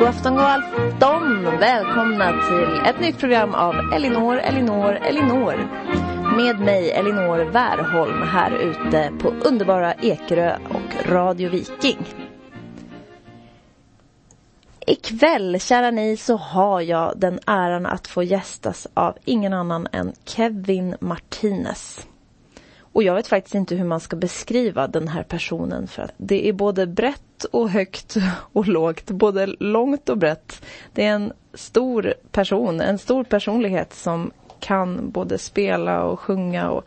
God afton, god afton! Välkomna till ett nytt program av Elinor, Elinor, Elinor. Med mig Elinor Wärholm här ute på underbara Ekerö och Radio Viking. Ikväll, kära ni, så har jag den äran att få gästas av ingen annan än Kevin Martinez. Och jag vet faktiskt inte hur man ska beskriva den här personen för att det är både brett och högt och lågt, både långt och brett. Det är en stor person, en stor personlighet som kan både spela och sjunga och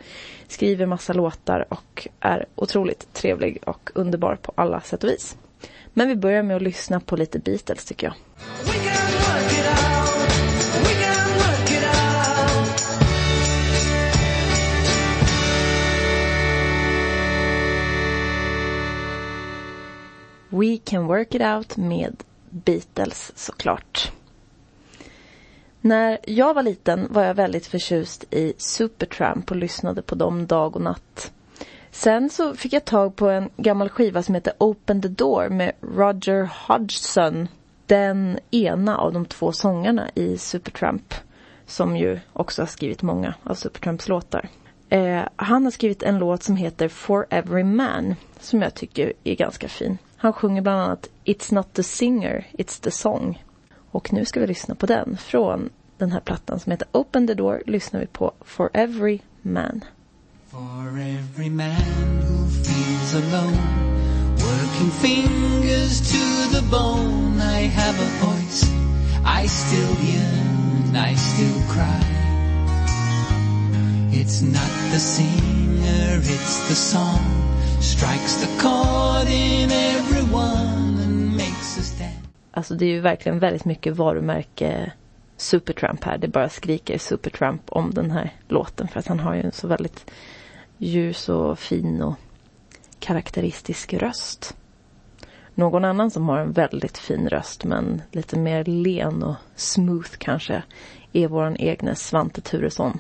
skriver massa låtar och är otroligt trevlig och underbar på alla sätt och vis. Men vi börjar med att lyssna på lite Beatles tycker jag. We can work it out med Beatles såklart. När jag var liten var jag väldigt förtjust i Supertramp och lyssnade på dem dag och natt. Sen så fick jag tag på en gammal skiva som heter Open the Door med Roger Hodgson. Den ena av de två sångarna i Supertramp. Som ju också har skrivit många av Supertramps låtar. Eh, han har skrivit en låt som heter For Every Man. Som jag tycker är ganska fin. Han sjunger bland annat It's not the singer, it's the song. Och nu ska vi lyssna på den. Från den här plattan som heter Open the Door lyssnar vi på For Every Man. For every man who feels alone, working fingers to the bone, I have a voice, I still yearn, I still cry. It's not the singer, it's the song, strikes the chord in everyone and makes us dance. Alltså det är ju verkligen väldigt mycket varumärke Supertramp här. Det bara skriker Supertramp om den här låten för att han har ju en så väldigt ljus och fin och karaktäristisk röst. Någon annan som har en väldigt fin röst men lite mer len och smooth kanske är våran egna Svante Turesson.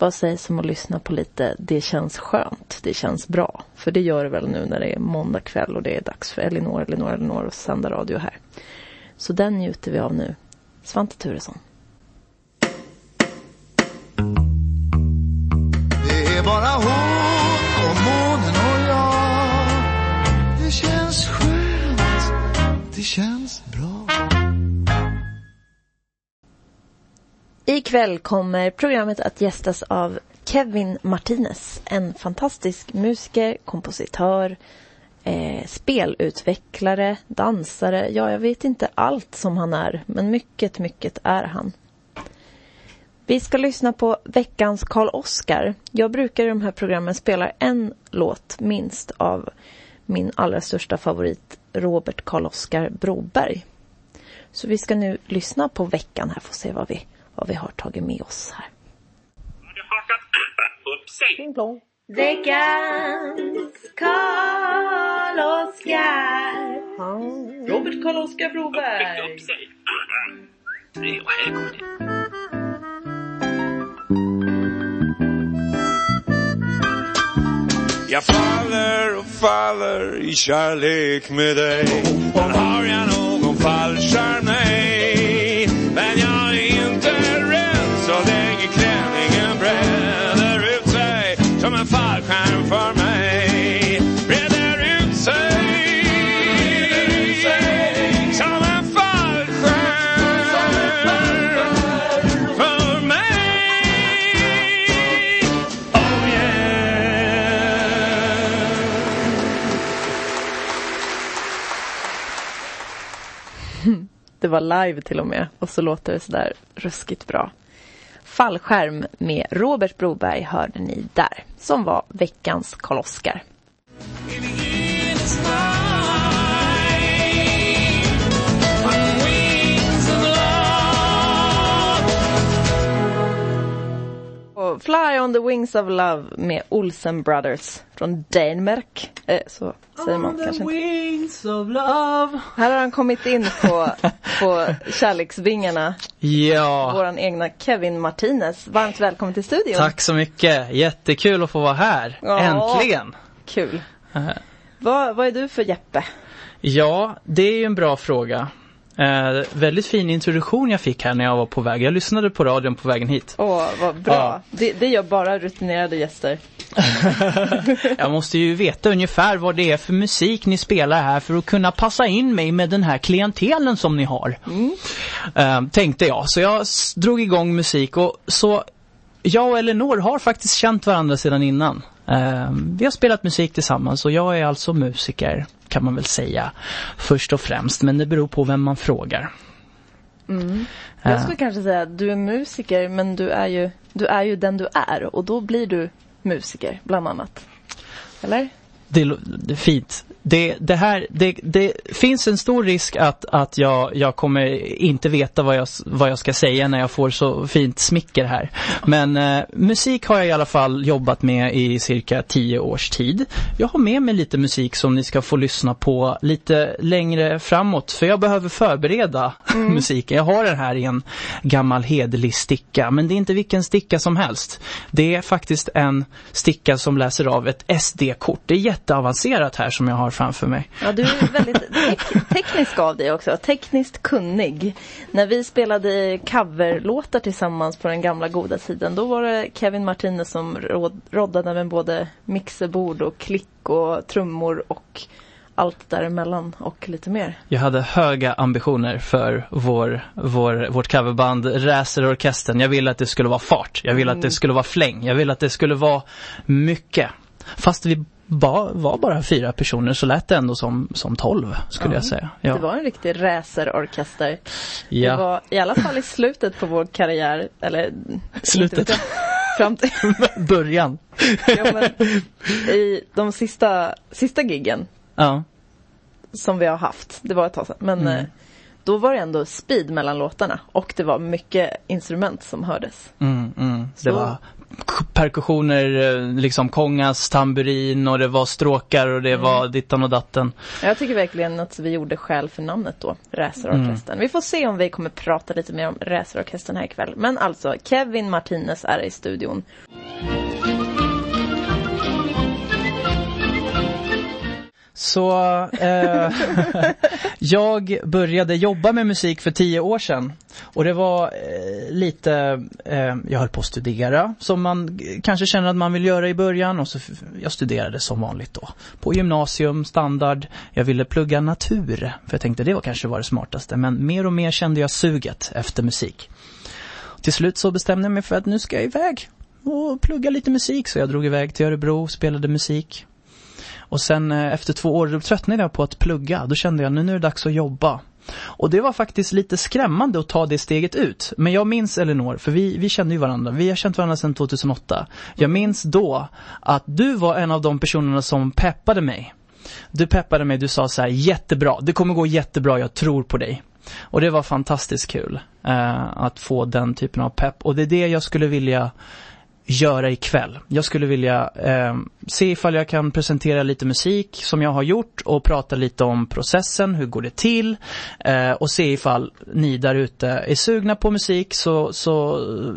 Vad sig som att lyssna på lite Det känns skönt, det känns bra. För det gör det väl nu när det är måndag kväll och det är dags för Elinor, Elinor, Elinor att sända radio här. Så den njuter vi av nu. Svante Turesson. Det är bara hon och månen och jag Det känns skönt, det känns Ikväll kommer programmet att gästas av Kevin Martinez. En fantastisk musiker, kompositör, eh, spelutvecklare, dansare. Ja, jag vet inte allt som han är, men mycket, mycket är han. Vi ska lyssna på veckans Karl Oskar. Jag brukar i de här programmen spela en låt minst av min allra största favorit Robert Karl Oskar Broberg. Så vi ska nu lyssna på veckan här för att se vad vi, vad vi har tagit med oss här. Veckans Karl Oskar. Robert Karl-Oskar Broberg. det. Jag faller och faller i kärlek med dig Men har jag någon fallskärm? Nej var live till och med och så låter det sådär ruskigt bra. Fallskärm med Robert Broberg hörde ni där, som var veckans Karl-Oskar. Fly on the wings of love med Olsen Brothers från Danmark. Eh, så säger man kanske inte. Wings of love. Här har han kommit in på, på kärleksvingarna. Ja, Våran egna Kevin Martinez. Varmt välkommen till studion. tack så mycket. Jättekul att få vara här. Ja. Äntligen. Kul. Vad, vad är du för Jeppe? Ja, det är ju en bra fråga. Eh, väldigt fin introduktion jag fick här när jag var på väg. Jag lyssnade på radion på vägen hit. Åh, vad bra. Ja. Det, det gör bara rutinerade gäster. Jag måste ju veta ungefär vad det är för musik ni spelar här för att kunna passa in mig med den här klientelen som ni har. Eh, tänkte jag. Så jag drog igång musik och så jag och Elinor har faktiskt känt varandra sedan innan. Eh, vi har spelat musik tillsammans och jag är alltså musiker kan man väl säga först och främst. Men det beror på vem man frågar. Jag Eh, skulle kanske säga att du är musiker men du är ju, du är ju den du är och då blir du musiker bland annat. Eller? Det är fint. Det, det här, det, det finns en stor risk att, att jag, jag kommer inte veta vad jag, vad jag ska säga när jag får så fint smicker här. Men eh, musik har jag i alla fall jobbat med i cirka tio års tid. Jag har med mig lite musik som ni ska få lyssna på lite längre framåt. För jag behöver förbereda musiken. Jag har den här i en gammal hederlig sticka. Men det är inte vilken sticka som helst. Det är faktiskt en sticka som läser av ett SD-kort. Det är jätteavancerat här som jag har framför mig. Ja, du är väldigt tek- teknisk av dig också. Tekniskt kunnig. När vi spelade coverlåtar tillsammans på den gamla goda tiden, då var det Kevin Martinez som råd- roddade med både mixerbord och klick och trummor och allt däremellan och lite mer. Jag hade höga ambitioner för vår, vår, vårt coverband Racerorkestern. Jag ville att det skulle vara fart. Jag ville att det skulle vara fläng. Jag ville att det skulle vara mycket. Fast vi ba, var bara fyra personer så lät det ändå som, som tolv skulle Ja. jag säga. Ja. Det var en riktig racerorkester. ja. Det var i alla fall i slutet på vår karriär, eller Slutet. Fram till, Början. ja, men, i de sista, sista giggen Ja. som vi har haft. Det var ett tag sedan. Men Mm. eh, då var det ändå speed mellan låtarna och det var mycket instrument som hördes. Mm, mm. Det var perkussioner, eh, liksom kongas, tamburin och det var stråkar och det var dittan och datten. Jag tycker verkligen att vi gjorde skäl för namnet då, Racerorkestern. Vi får se om vi kommer prata lite mer om Racerorkestern här ikväll. Men alltså, Kevin Martinez är i studion. Så eh, jag började jobba med musik för tio år sedan. Och det var eh, lite, eh, jag höll på att studera som man kanske känner att man vill göra i början. Och så jag studerade som vanligt då. På gymnasium, standard. Jag ville plugga natur. För jag tänkte det var kanske var det smartaste. Men mer och mer kände jag suget efter musik. Till slut så bestämde jag mig för att nu ska jag iväg och plugga lite musik. Så jag drog iväg till Örebro, spelade musik. Och sen eh, efter två år då tröttnade jag på att plugga. Då kände jag nu, nu är det dags att jobba. Och det var faktiskt lite skrämmande att ta det steget ut. Men jag minns Elinor, för vi, vi kände ju varandra. Vi har känt varandra sedan 2008. Jag minns då att du var en av de personerna som peppade mig. Du peppade mig, du sa så här, jättebra, det kommer gå jättebra, jag tror på dig. Och det var fantastiskt kul eh, att få den typen av pepp. Och det är det jag skulle vilja göra ikväll. Jag skulle vilja eh, se ifall jag kan presentera lite musik som jag har gjort och prata lite om processen, hur går det till eh, och se ifall ni där ute är sugna på musik så, så eh,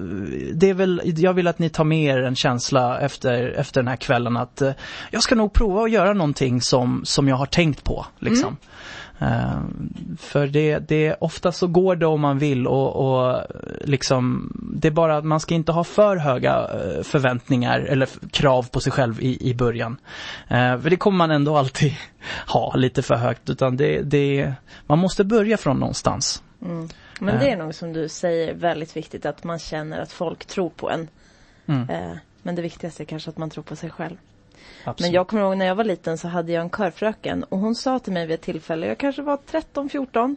det är väl, jag vill att ni tar med er en känsla efter, efter den här kvällen att eh, jag ska nog prova att göra någonting som, som jag har tänkt på liksom. Mm för det, det, ofta så går det om man vill och, och liksom, det är bara att man ska inte ha för höga eh, förväntningar eller krav på sig själv i, i början. Eh, för det kommer man ändå alltid ha lite för högt utan det, det, man måste börja från någonstans. Men det är nog som du säger väldigt viktigt att man känner att folk tror på en. Mm. Men det viktigaste är kanske att man tror på sig själv. Absolut. Men jag kommer ihåg när jag var liten så hade jag en körfröken och hon sa till mig vid ett tillfälle, jag kanske var 13-14,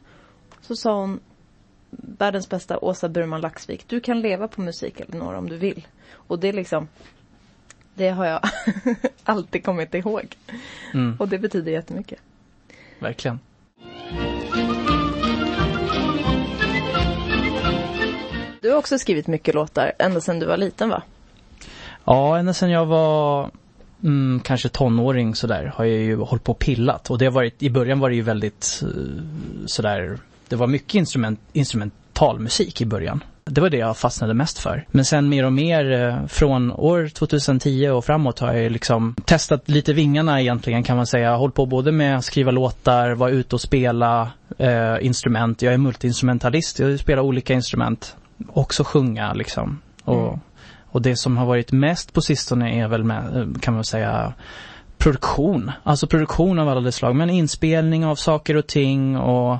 så sa hon Världens bästa Åsa Burman Laxvik, du kan leva på musik Elinor om du vill. Och det är liksom Det har jag alltid kommit ihåg. Mm, Och det betyder jättemycket. verkligen. Du har också skrivit mycket låtar ända sedan du var liten va? Ja, ända sedan jag var mm, kanske tonåring sådär har jag ju hållit på och pillat. Och det har varit, i början var det ju väldigt eh, sådär, det var mycket instrument, instrumentalmusik i början. Det var det jag fastnade mest för. Men sen mer och mer eh, från år 2010 och framåt har jag ju liksom testat lite vingarna egentligen kan man säga. Hållit på både med att skriva låtar, vara ute och spela, eh, instrument. Jag är multiinstrumentalist. Jag spelar olika instrument. Också sjunga liksom. Och, Mm och det som har varit mest på sistone är väl med, eh, kan man säga produktion. Alltså produktion av alla dess slag. Men inspelning av saker och ting och,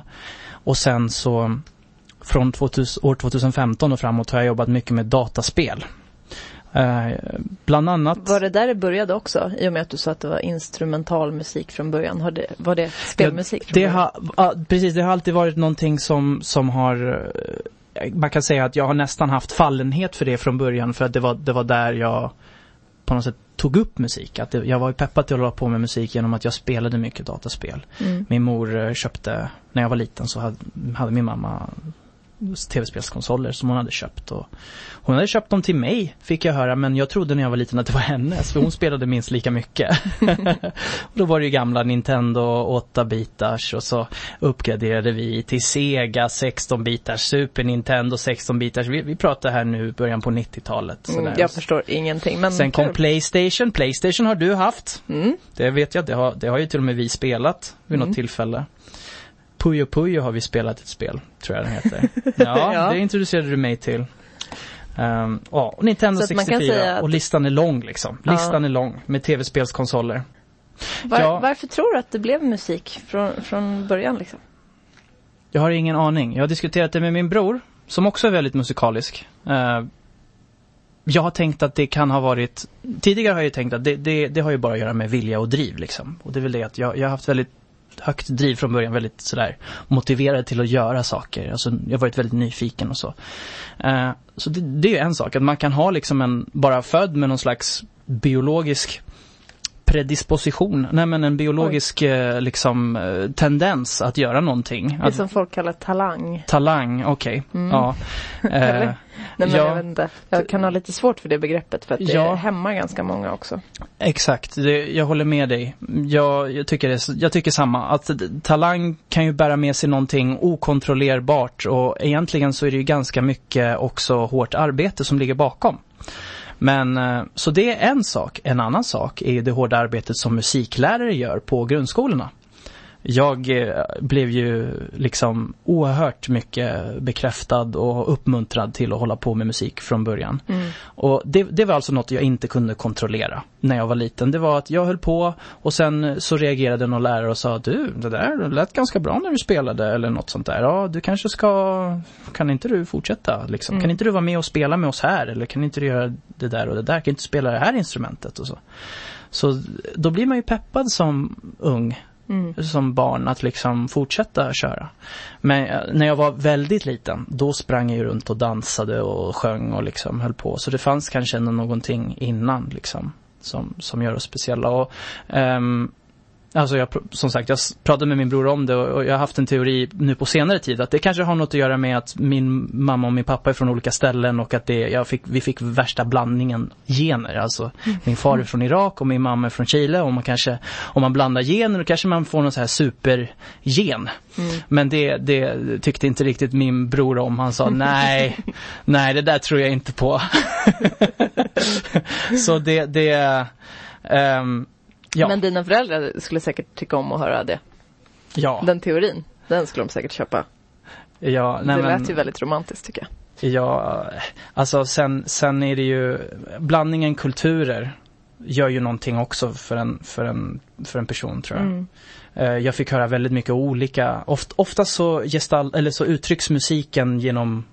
och sen så från 2000, år 2015 och framåt har jag jobbat mycket med dataspel. Eh, bland annat Var det där det började också? I och med att du sa att det var instrumental musik från början. Har det, var det spelmusik från Det har, ja, precis, det har alltid varit någonting som, som har eh, man kan säga att jag har nästan haft fallenhet för det från början för att det var, det var där jag på något sätt tog upp musik. Att det, jag var ju peppad till att hålla på med musik genom att jag spelade mycket dataspel. Mm. Min mor eh, köpte, när jag var liten så hade, hade min mamma tv-spelskonsoler som hon hade köpt och hon hade köpt dem till mig fick jag höra men jag trodde när jag var liten att det var hennes för hon spelade minst lika mycket. och då var det ju gamla Nintendo 8-bitars och så uppgraderade vi till Sega 16-bitars, Super Nintendo 16-bitars. Vi, vi pratar här nu början på 90-talet. Mm, jag förstår ingenting. Men Sen kom kul. Playstation. Playstation har du haft. Mm. Det vet jag, det har, det har ju till och med vi spelat vid Mm. något tillfälle. Puyo Puyo har vi spelat ett spel, tror jag den heter. Ja, Ja. det introducerade du mig till. Um, ja, och Nintendo Så att man kan 64 säga att- och listan är lång liksom. Ja. Listan är lång med tv-spelskonsoler. Var, Ja. Varför tror du att det blev musik från, från början liksom? Jag har ingen aning. Jag har diskuterat det med min bror, som också är väldigt musikalisk. Eh, jag har tänkt att det kan ha varit, tidigare har jag ju tänkt att det, det, det har ju bara att göra med vilja och driv liksom. Och det är väl det att jag, jag har haft väldigt högt driv från början, väldigt sådär motiverad till att göra saker. Alltså jag har varit väldigt nyfiken och så. Eh, så det, det är en sak, att man kan ha liksom en, bara född med någon slags biologisk predisposition, nej men en biologisk eh, liksom eh, tendens att göra någonting. Det Att, som folk kallar talang. Talang, okej. Mm. Ja. Nej men ja. jag vet inte. Jag kan ha lite svårt för det begreppet för att det Ja. hämmar ganska många också. exakt, det, jag håller med dig. Jag, jag, tycker det, jag tycker samma. Att talang kan ju bära med sig någonting okontrollerbart och egentligen så är det ju ganska mycket också hårt arbete som ligger bakom. Men eh, så det är en sak. En annan sak är ju det hårda arbetet som musiklärare gör på grundskolorna. Jag eh, blev ju liksom oerhört mycket bekräftad och uppmuntrad till att hålla på med musik från början. Mm. Och det, det var alltså något jag inte kunde kontrollera när jag var liten. Det var att jag höll på och sen så reagerade någon lärare och sa du, det där lät ganska bra när du spelade eller något sånt där. Ja, du kanske ska, kan inte du fortsätta liksom? Mm. Kan inte du vara med och spela med oss här? Eller kan inte du göra det där och det där? Kan inte du spela det här instrumentet och så? Så då blir man ju peppad som ung Mm. som barn att liksom fortsätta köra. Men eh, när jag var väldigt liten, då sprang jag runt och dansade och sjöng och liksom höll på. Så det fanns kanske ändå någonting innan liksom som, som gör oss speciella. Och, um, Alltså jag, som sagt, jag pratade med min bror om det och jag har haft en teori nu på senare tid att det kanske har något att göra med att min mamma och min pappa är från olika ställen och att det, jag fick, vi fick värsta blandningen gener. Alltså min far är från Irak och min mamma är från Chile och man kanske, om man blandar gener då kanske man får någon så här supergen. Men det, det tyckte inte riktigt min bror om. Han sa nej, nej det där tror jag inte på. så det, det ehm, ja, Men dina föräldrar skulle säkert tycka om att höra det. ja, Den teorin. Den skulle de säkert köpa. ja, nej, det men, lät ju väldigt romantiskt tycker jag. Ja, alltså sen, sen är det ju blandningen kulturer gör ju någonting också för en, för en, för en person tror jag. Mm. Eh, Jag fick höra väldigt mycket olika, oft, ofta så gestalt, eller så uttrycks musiken genom,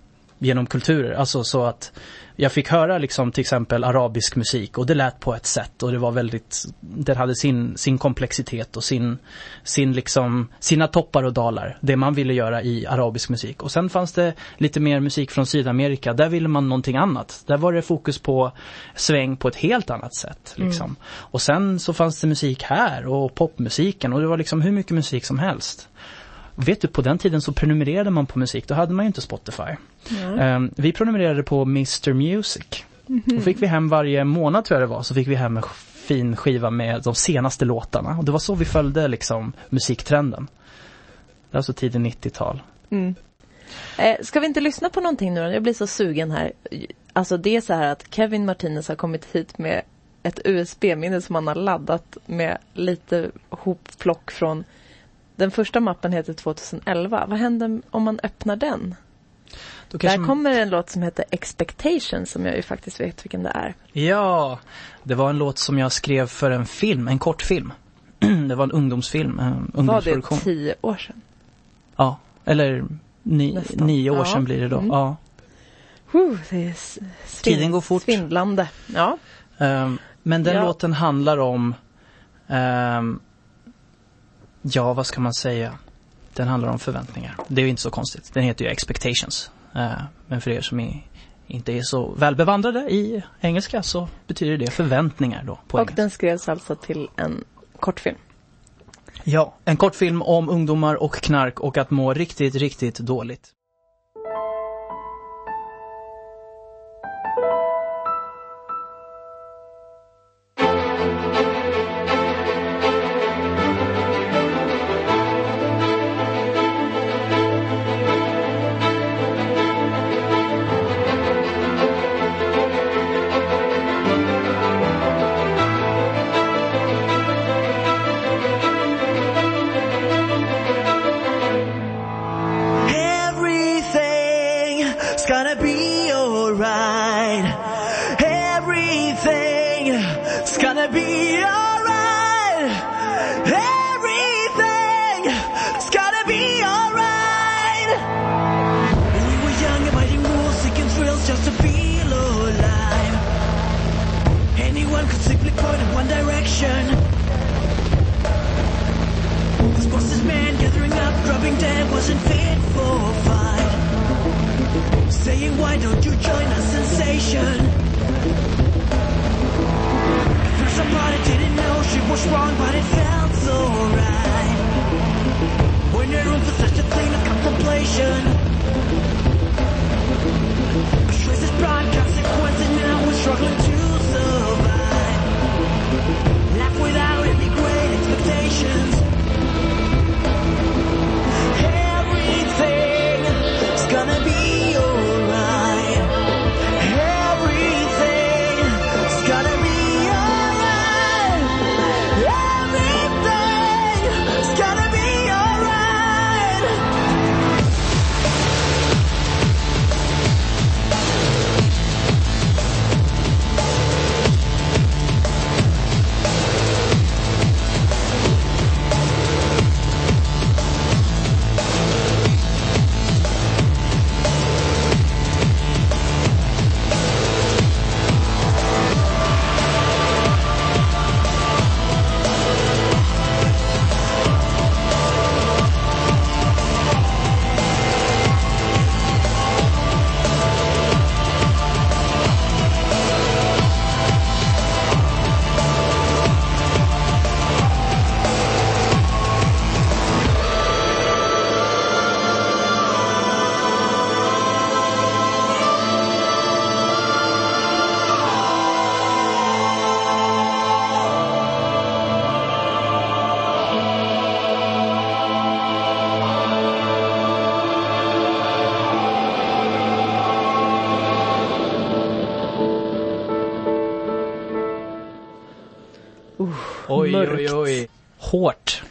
genom kulturer. Alltså så att jag fick höra liksom till exempel arabisk musik och det lät på ett sätt och det var väldigt, det hade sin, sin komplexitet och sin, sin liksom, sina toppar och dalar. Det man ville göra i arabisk musik. Och sen fanns det lite mer musik från Sydamerika. Där ville man någonting annat. Där var det fokus på sväng på ett helt annat sätt. Liksom. Och sen så fanns det musik här och popmusiken och det var liksom hur mycket musik som helst. Vet du, på den tiden så prenumererade man på musik. Då hade man ju inte Spotify. Ehm, vi prenumererade på Mr Music. Då fick vi hem varje månad tror jag det var, så fick vi hem en fin skiva med de senaste låtarna. Och det var så vi följde liksom musiktrenden. Det var alltså tidigt 90-tal. Mm. Eh, ska vi inte lyssna på någonting nu då? Jag blir så sugen här. Alltså det är så här att Kevin Martinez har kommit hit med ett USB-minne som han har laddat med lite hopplock från Den första mappen heter 2011. Vad händer om man öppnar den? Där kommer en låt som heter Expectations som jag ju faktiskt vet vilken det är. Ja, det var en låt som jag skrev för en film, en kortfilm. det var en ungdomsfilm, en Var det ungdomsproduktion. tio år sedan? Ja, eller ni, nio år Ja. sedan blir det då. Mm. Ja. Whew, det är Tiden går fort. Svindlande. Ja. Ehm, men den Ja. låten handlar om, ehm, ja vad ska man säga? Den handlar om förväntningar. Det är ju inte så konstigt. Den heter ju Expectations. Eh, men för er som inte är så välbevandrade i engelska så betyder det förväntningar då på Och engelska. den skrevs alltså till en kortfilm. Ja, en kortfilm om ungdomar och knark och att må riktigt, riktigt dåligt. Oj, oj. Hårt.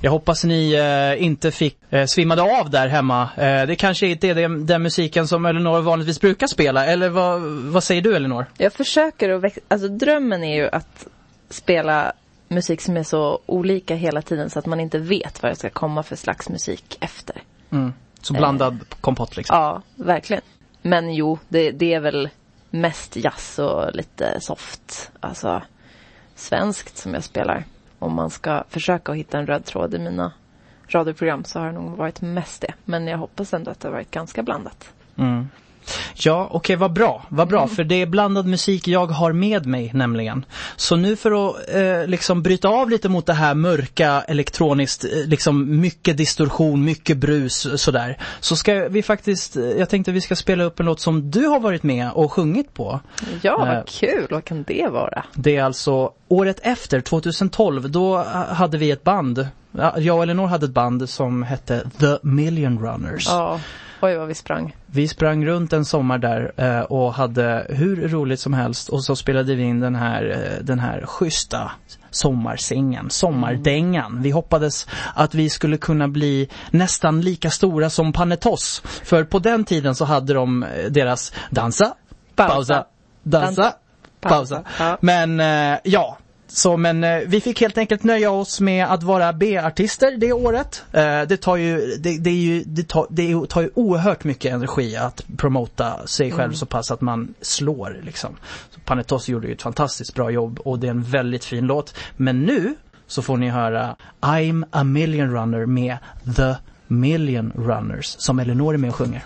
Jag hoppas ni eh, inte fick eh, svimmade av där hemma. Eh, det kanske inte är den, den musiken som Elinor vanligtvis brukar spela. Eller vad, vad säger du Elinor? Jag försöker att växa, alltså drömmen är ju att spela musik som är så olika hela tiden så att man inte vet vad det ska komma för slags musik efter. Mm. Så blandad kompott liksom. Ja, verkligen. Men jo, det, det är väl mest jazz och lite soft, alltså svenskt som jag spelar. Om man ska försöka hitta en röd tråd i mina radioprogram så har det nog varit mest det. Men jag hoppas ändå att det har varit ganska blandat. Mm. Ja, okej, vad bra. Vad bra, för det är blandad musik jag har med mig nämligen. Så nu för att eh, liksom bryta av lite mot det här mörka elektroniskt, eh, liksom mycket distorsion, mycket brus sådär. Så ska vi faktiskt, eh, jag tänkte vi ska spela upp en låt som du har varit med och sjungit på. Ja, Eh. vad kul. Vad kan det vara? Det är alltså året efter, 2012, då eh, hade vi ett band. Ja, Jag och Elinor hade ett band som hette The Million Runners. Ja, Oj vad vi sprang. Vi sprang runt en sommar där eh, och hade hur roligt som helst och så spelade vi in den här, eh, den här schyssta sommarsängen, sommardängan. Vi hoppades att vi skulle kunna bli nästan lika stora som Panetos. För på den tiden så hade de eh, deras dansa, pausa, dansa, pausa. Men ja, så men eh, vi fick helt enkelt nöja oss med att vara B-artister det året. Eh, det tar ju, det, det är ju, det tar, det tar ju oerhört mycket energi att promota sig själv så pass att man slår liksom. Så Panetos gjorde ju ett fantastiskt bra jobb och det är en väldigt fin låt. Men nu så får ni höra I'm a million runner med The Million Runners som Elinor är med och sjunger.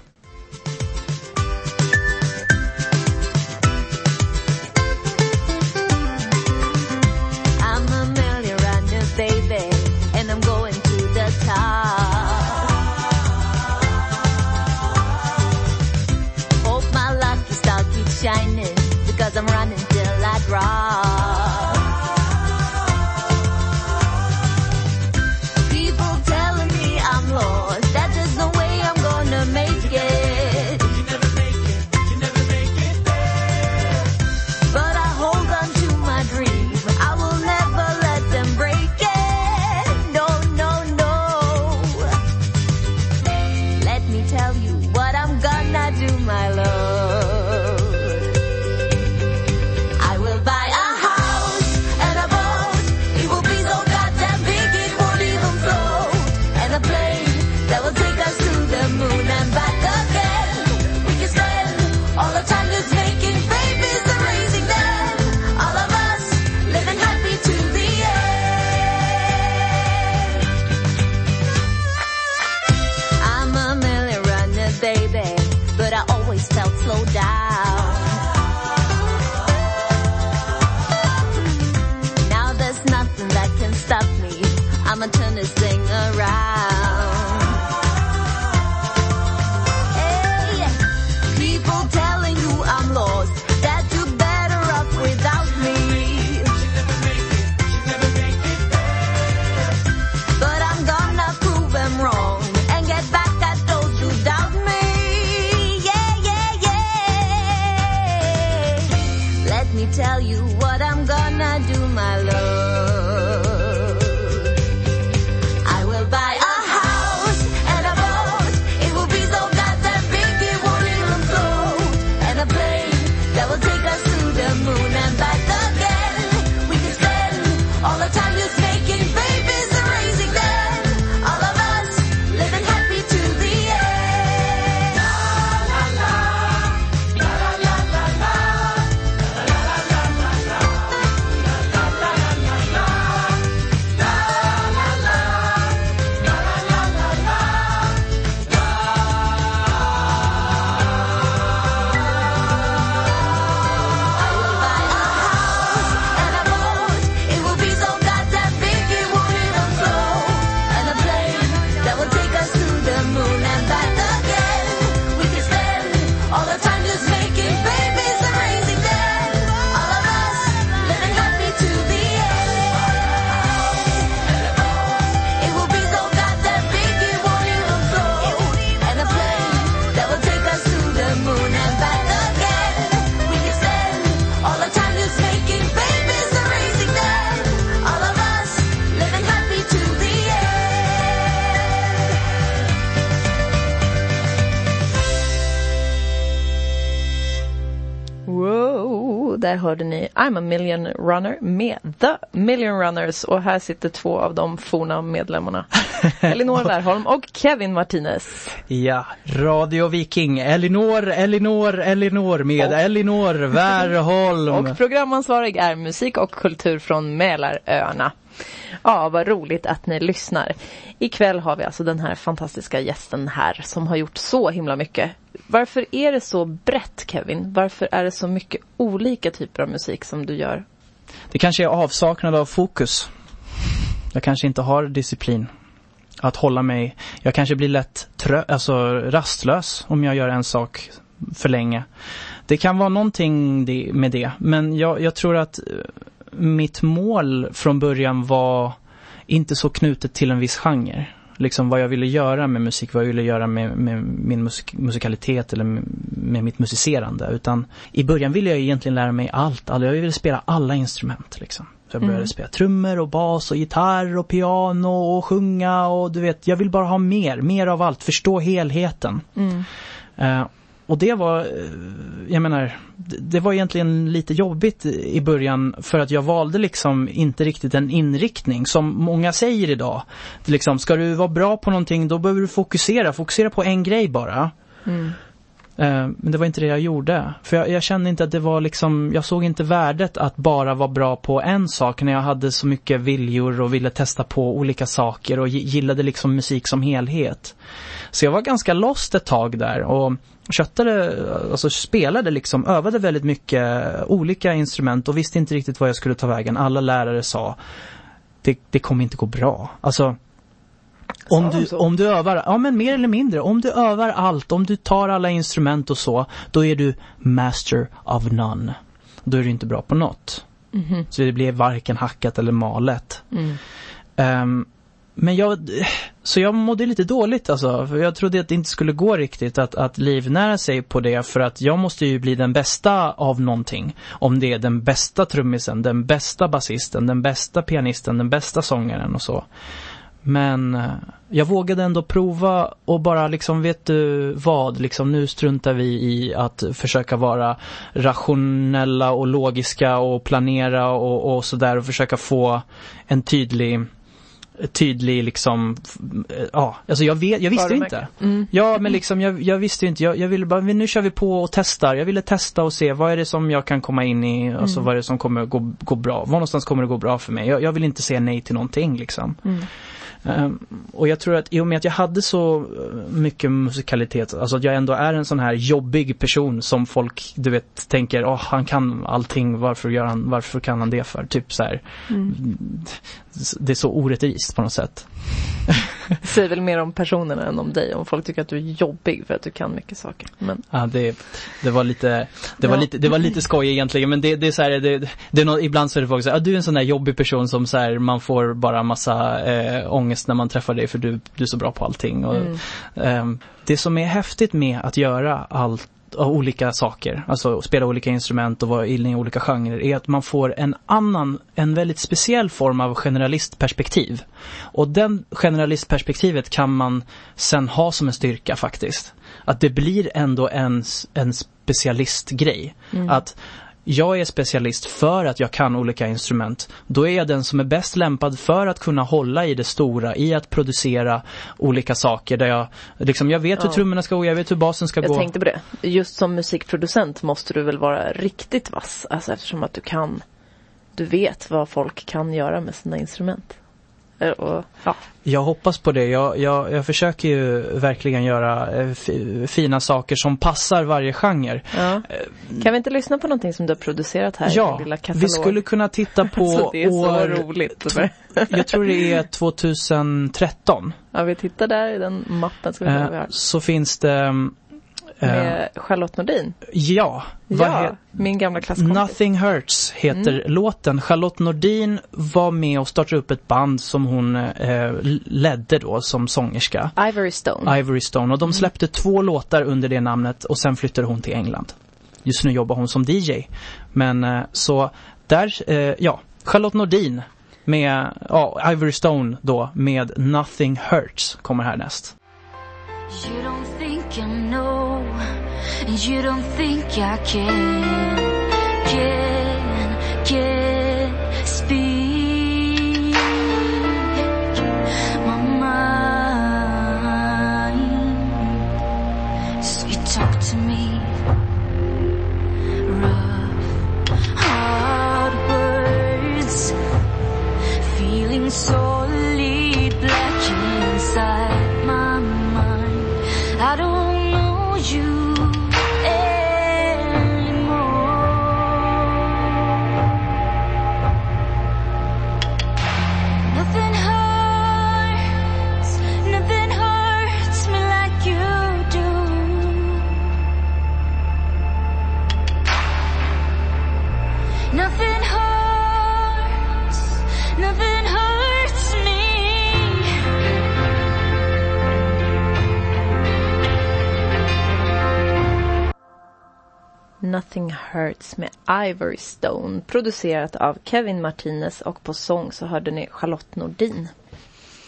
Där hörde ni I'm a million runner med The Million Runners och här sitter två av de forna medlemmarna. Elinor Wärholm och Kevin Martinez. Ja, Radio Viking, Elinor, Elinor, Elinor med Elinor Wärholm. Och programansvarig är musik och kultur från Mälaröarna. Ja, vad roligt att ni lyssnar. Ikväll har vi alltså den här fantastiska gästen här som har gjort så himla mycket. Varför är det så brett Kevin? Varför är det så mycket olika typer av musik som du gör? Det kanske är avsaknad av fokus. Jag kanske inte har disciplin. Att hålla mig, jag kanske blir lätt trö, alltså rastlös om jag gör en sak för länge. Det kan vara någonting med det, men jag, jag tror att eh, mitt mål från början var inte så knutet till en viss genre liksom vad jag ville göra med musik, vad jag ville göra med, med min musik, musikalitet eller med, med mitt musicerande. Utan i början ville jag egentligen lära mig allt. Alltså, jag ville spela alla instrument liksom. Så jag började Mm. spela trummor och bas och gitarr och piano och sjunga och du vet, jag vill bara ha mer, mer av allt, förstå helheten. Mm. Eh, och det var, eh, jag menar, det, var egentligen lite jobbigt i början för att jag valde liksom inte riktigt en inriktning som många säger idag. Liksom, ska du vara bra på någonting då behöver du fokusera, fokusera på en grej bara. Mm. Eh, Men det var inte det jag gjorde. För jag, jag kände inte att det var liksom, jag såg inte värdet att bara vara bra på en sak när jag hade så mycket viljor och ville testa på olika saker och gi- gillade liksom musik som helhet. Så jag var ganska lost ett tag där och köttade, alltså spelade liksom, övade väldigt mycket olika instrument och visste inte riktigt vad jag skulle ta vägen. Alla lärare sa, det, det kommer inte gå bra. Alltså, om du, om du övar, ja men mer eller mindre, om du övar allt, om du tar alla instrument och så, då är du master of none. Då är du inte bra på något. Mhm. Så det blir varken hackat eller malet. Mm. Ehm, men jag, så jag mådde lite dåligt alltså. För jag trodde att det inte skulle gå riktigt att, att livnära sig på det. För att jag måste ju bli den bästa av någonting. Om det är den bästa trummisen, den bästa basisten, den bästa pianisten, den bästa sångaren och så. Men eh, jag vågade ändå prova och bara liksom, vet du vad, liksom nu struntar vi i att försöka vara rationella och logiska och planera och, och sådär och försöka få en tydlig tydlig liksom, f- ja, alltså jag, vet, jag visste inte. Mm. Ja, men liksom jag, jag visste inte. Jag, jag ville bara, nu kör vi på och testar. Jag ville testa och se vad är det som jag kan komma in i, alltså Mm. vad är det som kommer gå, gå bra. Var någonstans kommer det gå bra för mig. Jag, jag vill inte säga nej till någonting liksom. Mm. Ehm, och jag tror att i och med att jag hade så eh, mycket musikalitet, alltså att jag ändå är en sån här jobbig person som folk, du vet, tänker, åh han kan allting, varför gör han, varför kan han det för? Typ så här. Mm. Det är så orättvist på något sätt. Det säger väl mer om personerna än om dig. Om folk tycker att du är jobbig för att du kan mycket saker. Men Ja, det, det var lite, det var Ja. lite, det var lite skoj egentligen men det, det är så här, det, det är nå ibland så är det folk så här, ah, du är en sån där jobbig person som så här, man får bara massa eh, ångest när man träffar dig för du, du är så bra på allting. Och, Mm. ehm, det som är häftigt med att göra allt olika saker, alltså spela olika instrument och vara inne i olika genrer, är att man får en annan, en väldigt speciell form av generalistperspektiv. Och den generalistperspektivet kan man sen ha som en styrka faktiskt. Att det blir ändå en, en specialistgrej. Mm. Att jag är specialist för att jag kan olika instrument. Då är jag den som är bäst lämpad för att kunna hålla i det stora, i att producera olika saker där jag, liksom jag vet hur Ja. trummorna ska gå, jag vet hur basen ska jag gå. tänkte på det. Just som musikproducent måste du väl vara riktigt vass. Alltså eftersom att du kan. Du vet vad folk kan göra med sina instrument. Eh, Och, ja. Jag hoppas på det. Jag, jag, jag försöker ju verkligen göra eh, fi, fina saker som passar varje genre. ja. Kan vi inte lyssna på någonting som du har producerat här Ja, vi skulle kunna titta på Så det är så år, roligt. jag tror det är 2013. Ja, vi tittar där i den mappen som vi Eh, så finns det, eh, Med Charlotte Nordin. ja, Ja, min gamla klasskompis. Nothing Hurts heter Mm. låten. Charlotte Nordin var med och startade upp ett band som hon eh, ledde då som sångerska. Ivory Stone. Ivory Stone och de släppte två låtar under det namnet och sen flyttade hon till England. Just nu jobbar hon som DJ. Men eh, så där, eh, ja, Charlotte Nordin med, ja, Ivory Stone då med Nothing Hurts kommer härnäst. You don't think I know, and you don't think I can, can, can speak. My mind. So you talk to me, rough, hard words, feeling solid Nothing Hurts med Ivory Stone. Producerat av Kevin Martinez och på sång så hörde ni Charlotte Nordin.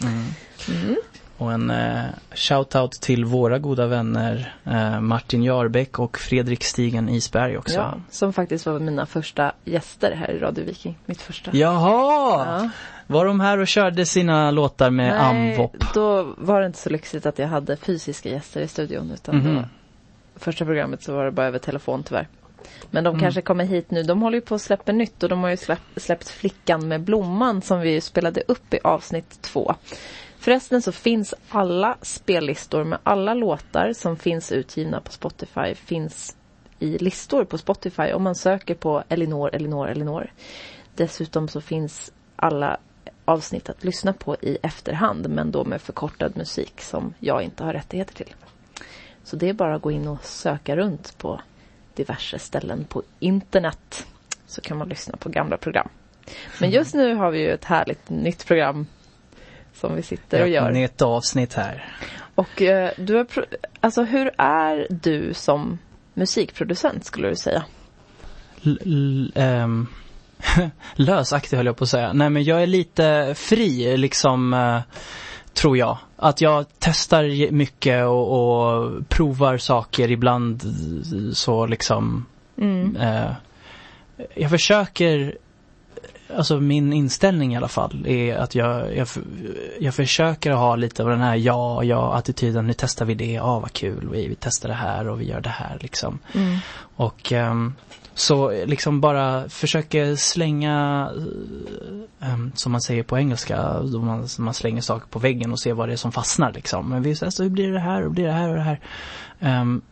Mm. Och en eh, shoutout till våra goda vänner eh, Martin Jarbäck och Fredrik Stigen Isberg också. Ja, som faktiskt var mina första gäster här i Radio Viking. Mitt första. Jaha! Ja. Var de här och körde sina låtar med Nej, Amvop? då var det inte så lyxigt att jag hade fysiska gäster i studion. Utan Mhm. då, första programmet så var det bara över telefon tyvärr. Men de Mm. kanske kommer hit nu. De håller ju på att släppa nytt och de har ju släppt, släppt Flickan med blomman som vi spelade upp i avsnitt två. Förresten så finns alla spellistor med alla låtar som finns utgivna på Spotify finns i listor på Spotify om man söker på Elinor, Elinor, Elinor. Dessutom så finns alla avsnitt att lyssna på i efterhand men då med förkortad musik som jag inte har rättigheter till. Så det är bara att gå in och söka runt på diverse ställen på internet så kan man lyssna på gamla program. Men just nu har vi ju ett härligt nytt program som vi sitter och gör. Ett avsnitt här. Och eh, du har, alltså hur är du som musikproducent skulle du säga? L- ehm, lösaktig höll jag på att säga. Nej men jag är lite fri liksom, eh, tror jag. Att jag testar mycket och, och provar saker ibland eh, så liksom. Mm. Eh, jag försöker, alltså min inställning i alla fall är att jag, jag, jag försöker ha lite av den här ja, ja attityden. Nu testar vi det, ja vad kul, vi, vi testar det här och vi gör det här liksom. Mm. Och ehm, så liksom bara försöker slänga, eh, ehm, som man säger på engelska, då man, man slänger saker på väggen och ser vad det är som fastnar liksom. Men vi säger så hur blir det här, hur blir det här och det här. Um,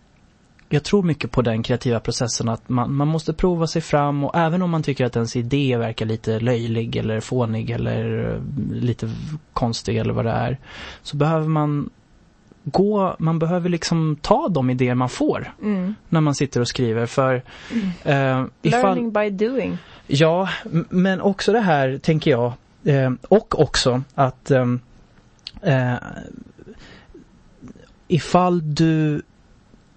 jag tror mycket på den kreativa processen att man, man måste prova sig fram och även om man tycker att ens idé verkar lite löjlig eller fånig eller eh, lite konstig eller vad det är. Så behöver man gå, man behöver liksom ta de idéer man får Mm. när man sitter och skriver för eh, ifall, Learning by doing. Ja, men också det här tänker jag eh, och också att ehm, eh, ifall du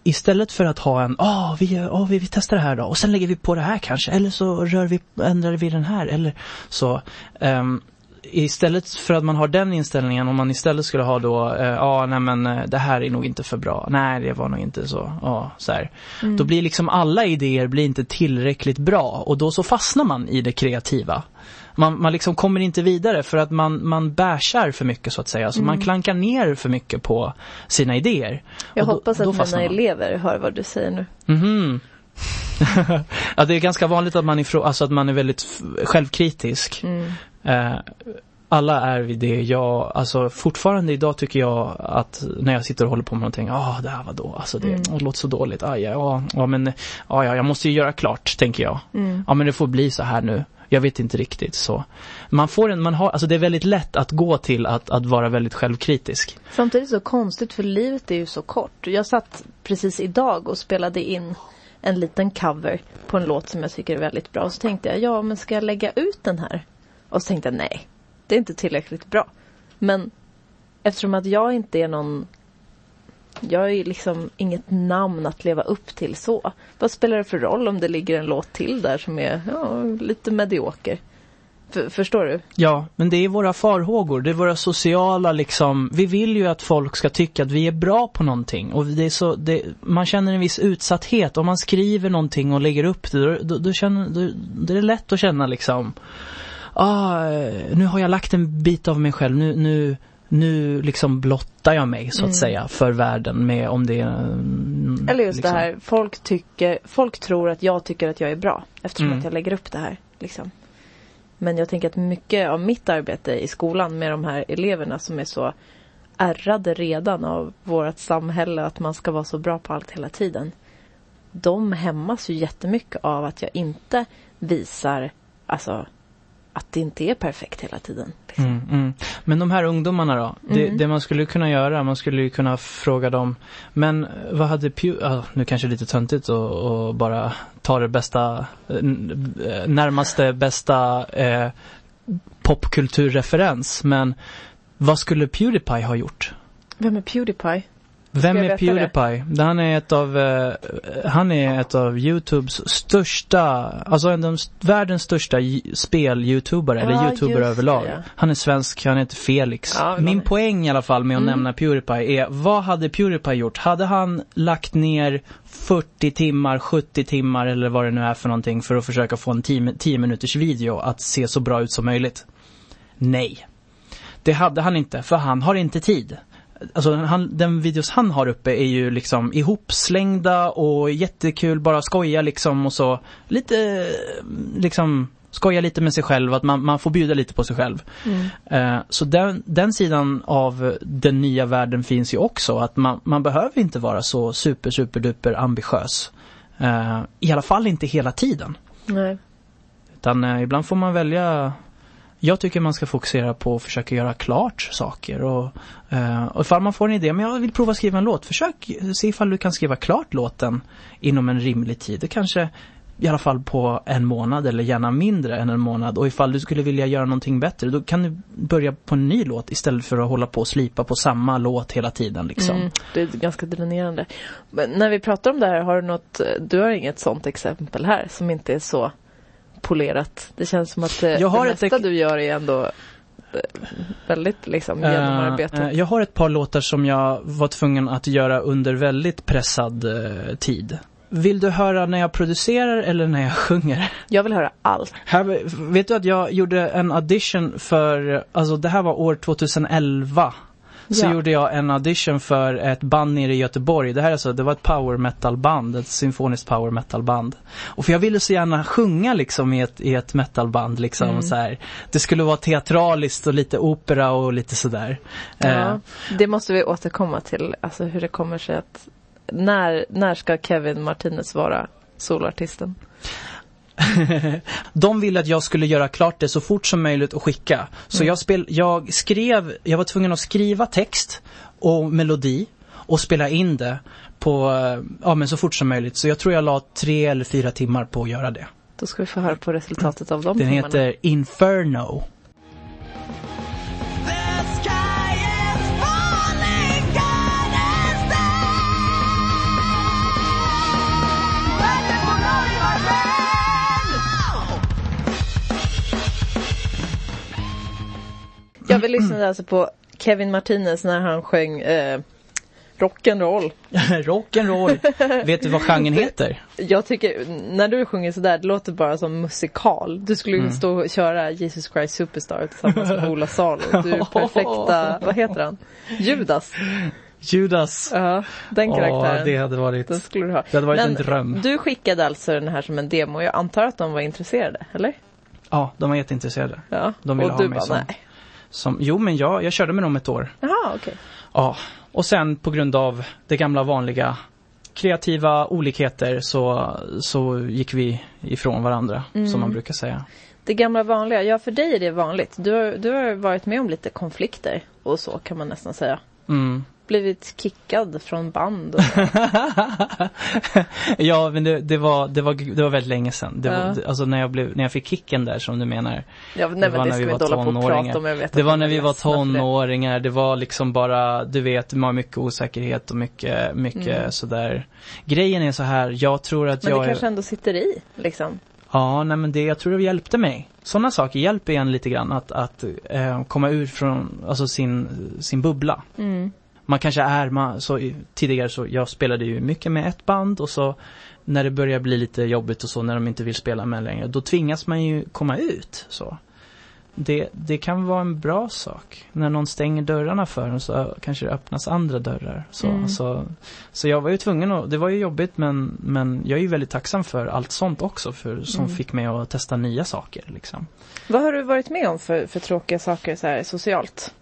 istället för att ha en, ah vi, gör- ah, vi, vi testar det här då och sen lägger vi på det här kanske eller så rör vi, ändrar vi den här eller så. ehm, istället för att man har den inställningen om man istället skulle ha då, ja eh, ah, nej men eh, det här är nog inte för bra, nej det var nog inte så, ja så här. Då blir liksom alla idéer blir inte tillräckligt bra och då så fastnar man i det kreativa. Man, man liksom kommer inte vidare för att man, man bashar för mycket så att säga. Så man klankar ner för mycket på sina idéer. Jag då- hoppas att mina elever hör vad du säger nu. Mhm. ja, det är ganska vanligt att man, ifrå, alltså att man är väldigt självkritisk. Mm. Eh, alla är vi det. Jag, alltså fortfarande idag tycker jag att när jag sitter och håller på med någonting, ja ah, det här var då, alltså det, Mm. det låter så dåligt, aj, ja, ja men, ja, ja, jag måste ju göra klart, tänker jag. Mm. Ja men det får bli så här nu. Jag vet inte riktigt så. Man får en, man har, alltså det är väldigt lätt att gå till att, att vara väldigt självkritisk. Samtidigt så konstigt för livet är ju så kort. Jag satt precis idag och spelade in en liten cover på en låt som jag tycker är väldigt bra. Så tänkte jag, ja men ska jag lägga ut den här? Och så tänkte jag, nej, det är inte tillräckligt bra. Men eftersom att jag inte är någon jag är ju liksom inget namn att leva upp till så. Vad spelar det för roll om det ligger en låt till där som är ja, lite medioker? För, förstår du? Ja, men det är våra farhågor, det är våra sociala liksom, vi vill ju att folk ska tycka att vi är bra på någonting och det är så, det, man känner en viss utsatthet om man skriver någonting och lägger upp det, då, då, då känner, då, det är lätt att känna liksom, ah, nu har jag lagt en bit av mig själv, nu, nu, nu liksom blottar jag mig så att säga för världen med om det är mm, Eller just liksom. det här, folk tycker, folk tror att jag tycker att jag är bra eftersom Mm. att jag lägger upp det här. Liksom. Men jag tänker att mycket av mitt arbete i skolan med de här eleverna som är så ärrade redan av vårt samhälle att man ska vara så bra på allt hela tiden. De hämmas ju jättemycket av att jag inte visar alltså att det inte är perfekt hela tiden. Liksom. Mm, mm. Men de här ungdomarna då? Det, Mm. det man skulle kunna göra, man skulle ju kunna fråga dem, men vad hade Pew, ja, nu kanske lite töntigt och, och bara ta det bästa, eh, närmaste bästa eh, popkulturreferens, men vad skulle Pewdiepie ha gjort? Vem är Pewdiepie? Vem är veta det? Pewdiepie? Han är ett av, eh, han är ett av Youtubes största, alltså en av världens största spel-youtubare, Ja, eller youtuber det, överlag. ja. Han är svensk, han heter Felix. Ja, det Min det. poäng i alla fall med att Mm. nämna Pewdiepie är, vad hade Pewdiepie gjort? Hade han lagt ner 40 timmar, 70 timmar eller vad det nu är för någonting för att försöka få en 10, 10 minuters video att se så bra ut som möjligt? Nej. Det hade han inte, för han har inte tid. Alltså han, den videos han har uppe är ju liksom ihopslängda och jättekul, bara skoja liksom och så. Lite, liksom, skoja lite med sig själv, att man, man får bjuda lite på sig själv. Mm. Eh, så den, den sidan av den nya världen finns ju också, att man, man behöver inte vara så super, super, duper ambitiös. Eh, I alla fall inte hela tiden. Nej. Utan eh, ibland får man välja jag tycker man ska fokusera på att försöka göra klart saker och, eh, och ifall man får en idé, men jag vill prova skriva en låt, försök se ifall du kan skriva klart låten inom en rimlig tid. Det kanske i alla fall på en månad eller gärna mindre än en månad och ifall du skulle vilja göra någonting bättre då kan du börja på en ny låt istället för att hålla på och slipa på samma låt hela tiden liksom. Mm, det är ganska dränerande. Men när vi pratar om det här, har du något, du har inget sånt exempel här som inte är så polerat? Det känns som att eh, Jag det mesta du gör är ändå eh, väldigt liksom Eh, genomarbetat. eh, jag har ett par låtar som jag var tvungen att göra under väldigt pressad eh, tid. Vill du höra när jag producerar eller när jag sjunger? Jag vill höra allt. Här, vet du att jag gjorde en audition för, alltså det här var år 2011. Så Ja. gjorde jag en audition för ett band nere i Göteborg. Det här är alltså, det var ett power metal band, ett symfoniskt power metal band. Och för jag ville så gärna sjunga liksom i ett, i ett metalband liksom Mm. så här. Det skulle vara teatraliskt och lite opera och lite sådär. Eh, Ja, det måste vi återkomma till, alltså hur det kommer sig att när, när ska Kevin Martinez vara soloartisten? De ville att jag skulle göra klart det så fort som möjligt och skicka. Så Mm. jag, spel, jag skrev, jag var tvungen att skriva text och melodi och spela in det på, eh, ja men så fort som möjligt. Så jag tror jag la tre eller fyra timmar på att göra det. Då ska vi få höra på resultatet av de Den timmarna. heter Inferno. Jag vill lyssna alltså på Kevin Martinez när han sjöng eh, rock'n'roll. Rock'n'roll. Vet du vad genren heter? Jag tycker, när du sjunger sådär, det låter bara som musikal. Du skulle ju Mm. stå och köra Jesus Christ Superstar tillsammans med Ola Salo. Du är perfekta, vad heter han? Judas. Judas. Ja, den karaktären. Åh, det hade varit, Den skulle du ha. det hade varit Men en dröm. Du skickade alltså den här som en demo. Jag antar att de var intresserade, eller? Ja, de var jätteintresserade. Ja. De ville och ha du mig bara, som, nej. Som, jo men jag, jag körde med dem ett år. Jaha, okej. Ja, och sen på grund av det gamla vanliga kreativa olikheter så, så gick vi ifrån varandra, Mm. som man brukar säga. Det gamla vanliga, ja för dig är det vanligt. Du du har varit med om lite konflikter och så kan man nästan säga. Mm. Blivit kickad från band och ja, men det, det, var, det, var, det var väldigt länge sedan. Det Ja. var, det- alltså när jag, blev, när jag fick kicken där som du menar. Ja, nej, men det vi inte hålla på och prata om. Det var när är vi var det. tonåringar, det var liksom bara, du vet, det var mycket osäkerhet och mycket, mycket Mm. sådär. Grejen är så här, jag tror att Men jag det är... kanske ändå sitter i, liksom. Ja, nej men det, jag tror det hjälpte mig. Sådana saker hjälper en lite grann att, att eh, komma ur från, alltså sin, sin bubbla. Mm. Man kanske är, man, så tidigare så, jag spelade ju mycket med ett band och så när det börjar bli lite jobbigt och så, när de inte vill spela med längre, då tvingas man ju komma ut så. Det, det kan vara en bra sak. När någon stänger dörrarna för en så kanske det öppnas andra dörrar. Så, Mm. så, så jag var ju tvungen att, det var ju jobbigt men, men jag är ju väldigt tacksam för allt sånt också för, som Mm. fick mig att testa nya saker liksom. Vad har du varit med om för, för tråkiga saker så här socialt?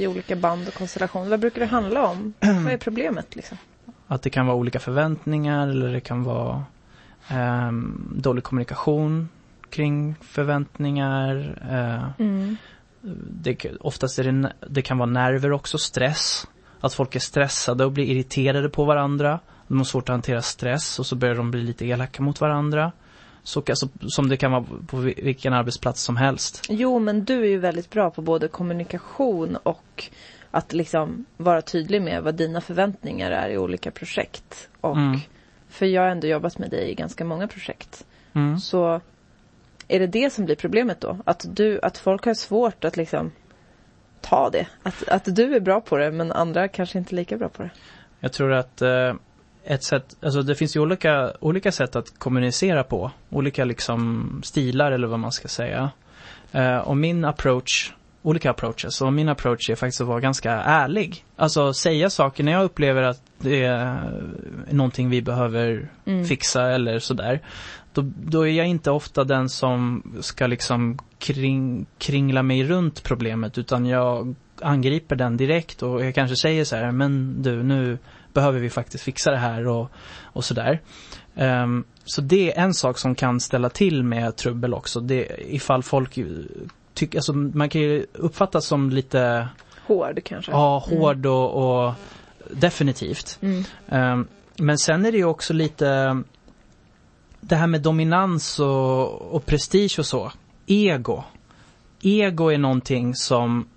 I olika band och konstellationer. Vad brukar det handla om? Vad är problemet liksom? Att det kan vara olika förväntningar eller det kan vara ehm, dålig kommunikation kring förväntningar. eh, Mm. det, oftast är det, det kan vara nerver också, stress. Att folk är stressade och blir irriterade på varandra. De har svårt att hantera stress och så börjar de bli lite elaka mot varandra. Så, alltså, som det kan vara på vi- vilken arbetsplats som helst. Jo, men du är ju väldigt bra på både kommunikation och att liksom vara tydlig med vad dina förväntningar är i olika projekt. Och Mm. För jag har ändå jobbat med dig i ganska många projekt. Mm. Så är det det som blir problemet då? Att, du, att folk har svårt att liksom ta det? Att, att du är bra på det men andra kanske inte lika bra på det? Jag tror att eh, ett sätt, alltså det finns ju olika, olika sätt att kommunicera på. Olika liksom stilar eller vad man ska säga. Eh, och min approach, olika approaches, och min approach är faktiskt att vara ganska ärlig. Alltså säga saker när jag upplever att det är någonting vi behöver Mm. fixa eller sådär. Då, då är jag inte ofta den som ska liksom kring, kringla mig runt problemet utan jag angriper den direkt och jag kanske säger så här, men du nu behöver vi faktiskt fixa det här och, och sådär. Ehm, så det är en sak som kan ställa till med trubbel också. Det, ifall folk tycker, alltså man kan ju uppfattas som lite Hård kanske? Ja, hård och, och definitivt. Mm. Ehm, men sen är det ju också lite det här med dominans och, och prestige och så. Ego. Ego är någonting som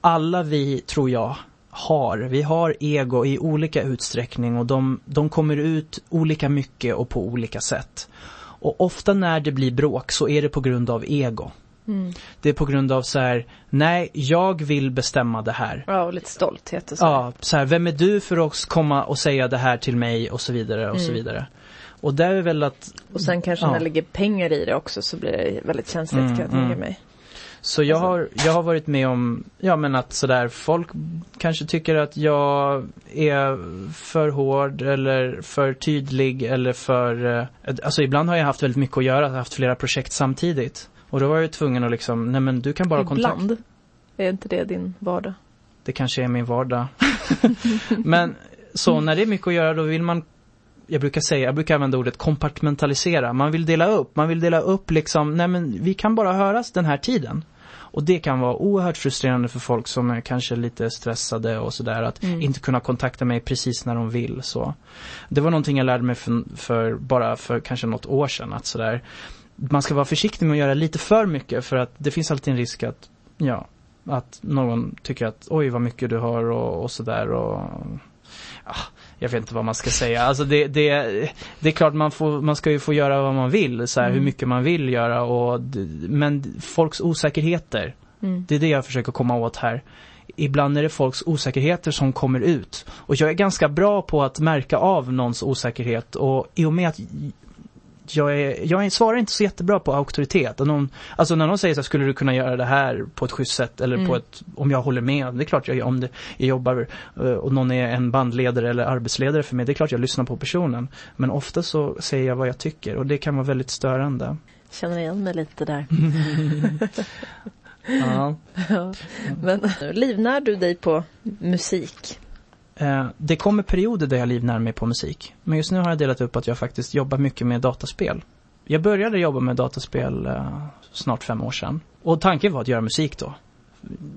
alla vi, tror jag, har. Vi har ego i olika utsträckning och de, de kommer ut olika mycket och på olika sätt. Och ofta när det blir bråk så är det på grund av ego. Mm. Det är på grund av så här, nej, jag vill bestämma det här. Ja, och lite stolthet och så. Ja, så här, vem är du för att komma och säga det här till mig och så vidare och så Mm. vidare. Och det är väl att, Och sen kanske Ja. när det ligger pengar i det också så blir det väldigt känsligt Mm, kan jag tänka mm. mig. Så jag Alltså- har, jag har varit med om, ja men att sådär, folk kanske tycker att jag är för hård eller för tydlig eller för, eh, alltså ibland har jag haft väldigt mycket att göra, haft flera projekt samtidigt. Och då var jag ju tvungen att liksom, nej men du kan bara kontakta Ibland. Är inte det din vardag? Det kanske är min vardag. Men så när det är mycket att göra då vill man jag brukar säga, jag brukar använda ordet kompartmentalisera. Man vill dela upp, man vill dela upp liksom, nej men vi kan bara höras den här tiden. Och det kan vara oerhört frustrerande för folk som är kanske lite stressade och sådär att Mm. inte kunna kontakta mig precis när de vill så. Det var någonting jag lärde mig för, för bara för kanske något år sedan att sådär man ska vara försiktig med att göra lite för mycket för att det finns alltid en risk att, ja, att någon tycker att oj vad mycket du har och, och sådär och jag vet inte vad man ska säga. Alltså det, det, det är klart man, får, man ska ju få göra vad man vill, så här, Mm. hur mycket man vill göra och men folks osäkerheter, Mm. det är det jag försöker komma åt här. Ibland är det folks osäkerheter som kommer ut. Och jag är ganska bra på att märka av någons osäkerhet och i och med att jag, är, jag är, svarar inte så jättebra på auktoritet. Någon, alltså när någon säger så här, skulle du kunna göra det här på ett schysst sätt eller Mm. på ett, om jag håller med. Det är klart jag om det, jag jobbar eh, och någon är en bandledare eller arbetsledare för mig. Det är klart jag lyssnar på personen. Men ofta så säger jag vad jag tycker och det kan vara väldigt störande. Känner igen mig lite där. Ja. Ja. Men livnär du dig på musik? Eh, det kommer perioder där jag livnär mig på musik. Men just nu har jag delat upp att jag faktiskt jobbar mycket med dataspel. Jag började jobba med dataspel eh, snart fem år sedan. Och tanken var att göra musik då.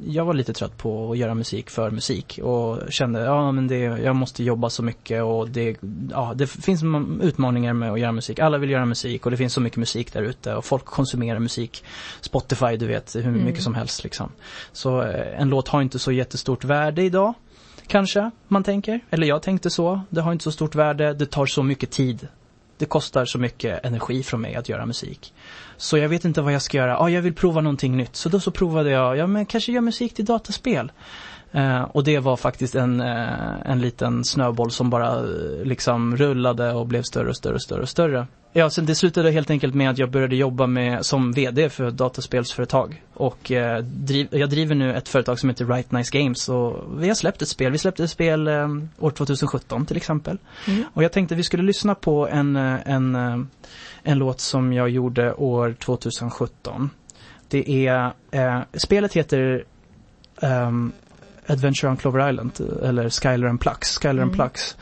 Jag var lite trött på att göra musik för musik och kände, ja men det, jag måste jobba så mycket och det, ja det finns utmaningar med att göra musik. Alla vill göra musik och det finns så mycket musik där ute och folk konsumerar musik. Spotify, du vet, hur Mm. mycket som helst liksom. Så eh, en låt har inte så jättestort värde idag. Kanske, man tänker. Eller jag tänkte så. Det har inte så stort värde, det tar så mycket tid. Det kostar så mycket energi från mig att göra musik. Så jag vet inte vad jag ska göra. Ja, jag vill prova någonting nytt. Så då så provade jag, ja men kanske göra musik till dataspel. Eh, och det var faktiskt en, eh, en liten snöboll som bara eh, liksom rullade och blev större och större och större och större. Ja, sen det slutade helt enkelt med att jag började jobba med, som VD för ett dataspelsföretag. Och eh, driv, jag driver nu ett företag som heter Right Nice Games och vi har släppt ett spel. Vi släppte ett spel eh, år 2017 till exempel. Mm. Och jag tänkte vi skulle lyssna på en, eh, en, en låt som jag gjorde år 2017. Det är, spelet heter ehm, Adventure on Clover Island eller Skylar and Plux. Skylar and Mm. Plux.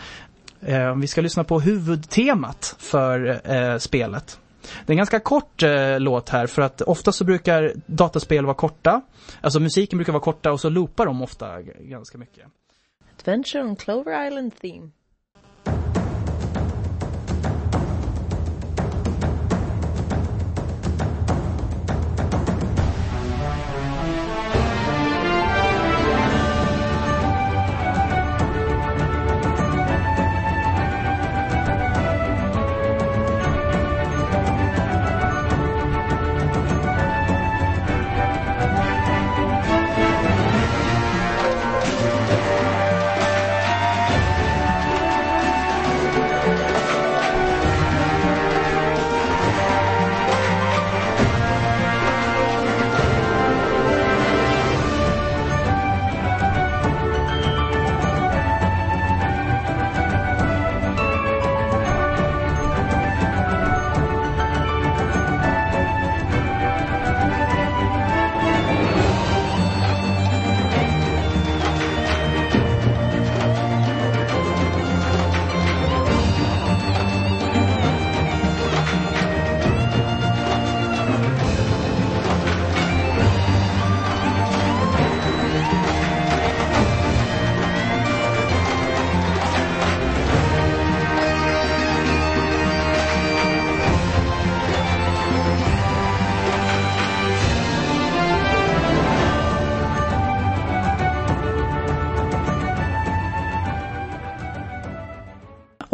Eh, vi ska lyssna på huvudtemat för eh, spelet. Det är en ganska kort eh, låt här för att ofta så brukar dataspel vara korta. Alltså musiken brukar vara korta och så loopar de ofta ganska mycket. Adventure on Clover Island Theme.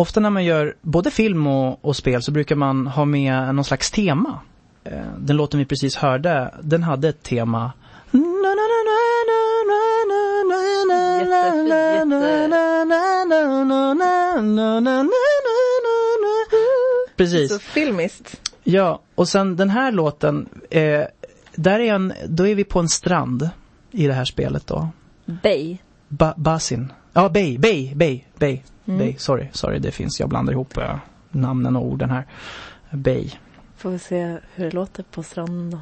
Ofta när man gör både film och, och spel så brukar man ha med någon slags tema. Eh, Den låten vi precis hörde, den hade ett tema. Precis. Så filmiskt. Ja, och sen den här låten, eh, där är en, då är vi på en strand i det här spelet då. Bay. Ba, Basin. Ja, Bay, Bay, Bay, Bay, Mm. Bay. Sorry, sorry, det finns, jag blandar ihop eh, namnen och orden här. Bay. Får vi se hur det låter på stranden då.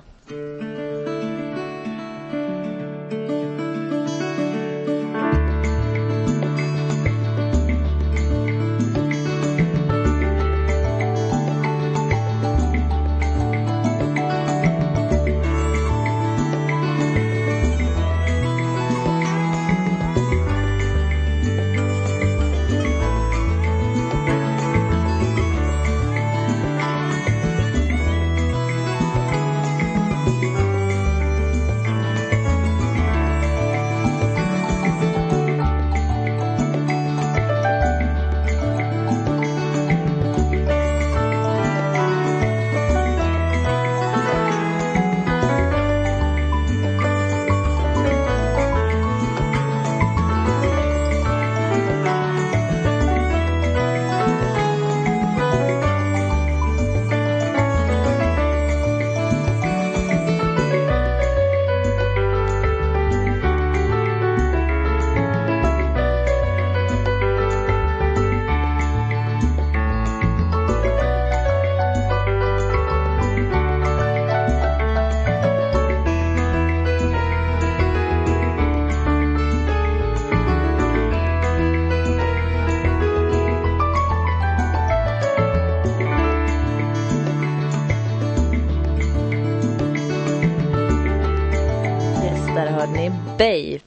Bay.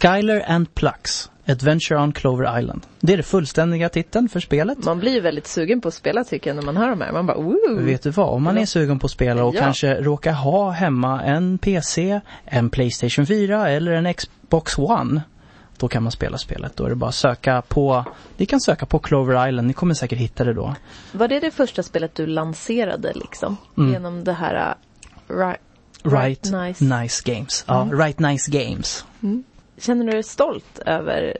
Skyler and Plux. Adventure on Clover Island. Det är det fullständiga titeln för spelet. Man blir ju väldigt sugen på att spela tycker jag när man hör de här. Man bara woo! Vet du vad, om man är sugen på att spela och Ja. kanske råkar ha hemma en PC, en Playstation 4 eller en Xbox One. Då kan man spela spelet. Då är det bara att söka på, ni kan söka på Clover Island, ni kommer säkert hitta det då. Var det det första spelet du lanserade liksom? Mm. Genom det här uh, right, Right, nice. nice Games. Ja, Right Nice Games. Känner du dig stolt över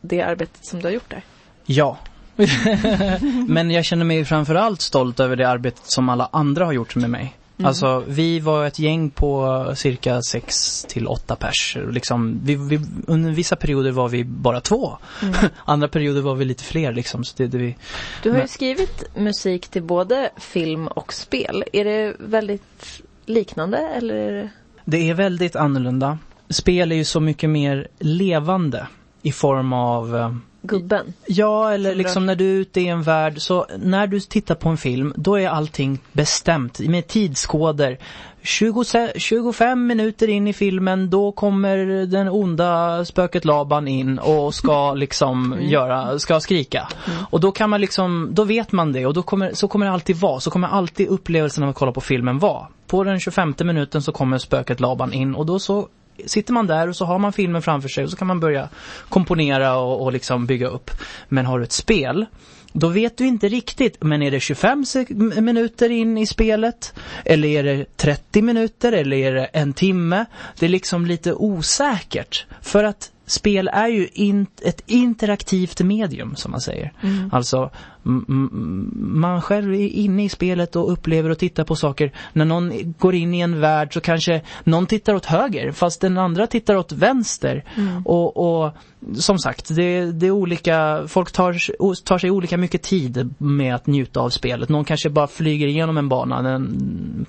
det arbetet som du har gjort där? Ja. Men jag känner mig framförallt stolt över det arbetet som alla andra har gjort med mig. Alltså vi var ett gäng på cirka sex till åtta pers. Liksom, vi, vi, under vissa perioder var vi bara två. Andra perioder var vi lite fler liksom. Så det, det vi, Du har ju Men- skrivit musik till både film och spel. Är det väldigt liknande eller? det- är väldigt annorlunda. Spel är ju så mycket mer levande i form av eh, Gubben. Ja, eller Som liksom när du är ute i en värld, så när du tittar på en film, då är allting bestämt med tidskoder. 20, se- 25 minuter in i filmen, då kommer den onda spöket Laban in och ska liksom göra, ska skrika. Och då kan man liksom, då vet man det och då kommer, så kommer det alltid vara, så kommer alltid upplevelsen av att kolla på filmen vara. På den 25 minuten så kommer spöket Laban in och då så sitter man där och så har man filmen framför sig och så kan man börja komponera och, och liksom bygga upp. Men har du ett spel, då vet du inte riktigt, men är det 25 sek- m- minuter in i spelet? Eller är det 30 minuter? Eller är det en timme? Det är liksom lite osäkert. För att spel är ju in, ett interaktivt medium, som man säger. Alltså, m- m- man själv är inne i spelet och upplever och tittar på saker. När någon går in i en värld så kanske någon tittar åt höger fast den andra tittar åt vänster. Och, och som sagt, det, det är olika, folk tar, tar sig olika mycket tid med att njuta av spelet. Någon kanske bara flyger igenom en bana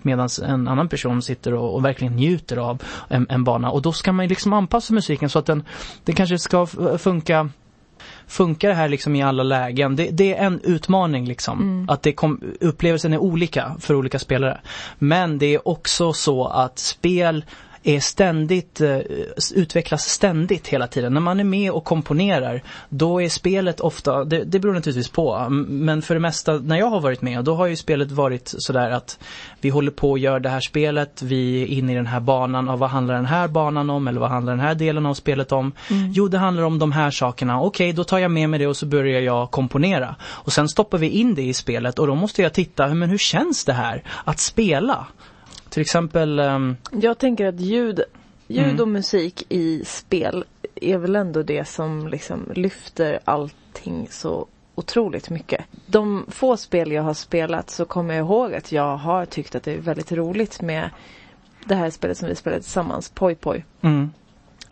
medan en annan person sitter och, och verkligen njuter av en, en bana. Och då ska man liksom anpassa musiken så att den, den kanske ska funka Funkar det här liksom i alla lägen? Det, det är en utmaning liksom. Att det kom, upplevelsen är olika för olika spelare. Men det är också så att spel är ständigt, eh, utvecklas ständigt hela tiden. När man är med och komponerar, då är spelet ofta, det, det beror naturligtvis på, men för det mesta när jag har varit med, då har ju spelet varit sådär att vi håller på och gör det här spelet, vi är inne i den här banan, och vad handlar den här banan om, eller vad handlar den här delen av spelet om? Jo, det handlar om de här sakerna. Okej, då tar jag med mig det och så börjar jag komponera. Och sen stoppar vi in det i spelet och då måste jag titta, men hur känns det här att spela? Till exempel, ehm, Jag tänker att ljud, ljud Mm. och musik i spel är väl ändå det som liksom lyfter allting så otroligt mycket. De få spel jag har spelat så kommer jag ihåg att jag har tyckt att det är väldigt roligt med det här spelet som vi spelade tillsammans, Poi Poi. mm,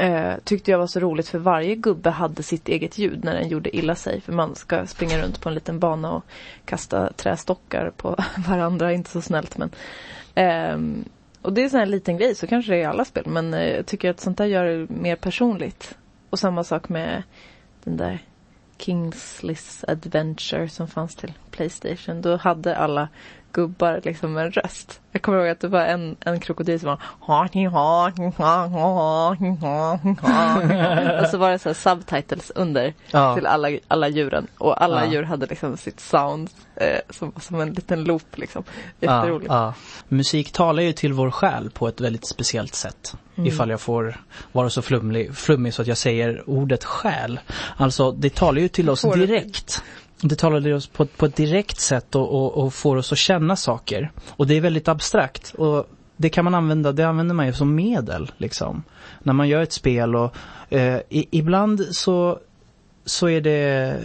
Eh, tyckte jag var så roligt för varje gubbe hade sitt eget ljud när den gjorde illa sig. För man ska springa runt på en liten bana och kasta trästockar på varandra. Inte så snällt men. Um, och det är en sån här liten grej, så kanske det är i alla spel. Men uh, jag tycker att sånt där gör det mer personligt. Och samma sak med den där Kingsley's Adventure som fanns till Playstation. Då hade alla gubbar liksom en röst. Jag kommer ihåg att det var en, en krokodil som var och så var det så subtitles under Ja. till alla, alla djuren. Och alla Ja. djur hade liksom sitt sound eh, som, som en liten loop liksom. Jätteroligt. ja. Musik talar ju till vår själ på ett väldigt speciellt sätt. Ifall jag får vara så flummig, flummig så att jag säger ordet själ. Alltså, det talar ju till oss direkt. Det talar till oss på, på ett direkt sätt och, och, och får oss att känna saker. Och det är väldigt abstrakt. Och det kan man använda, det använder man ju som medel liksom. När man gör ett spel och eh, i, ibland så, så är det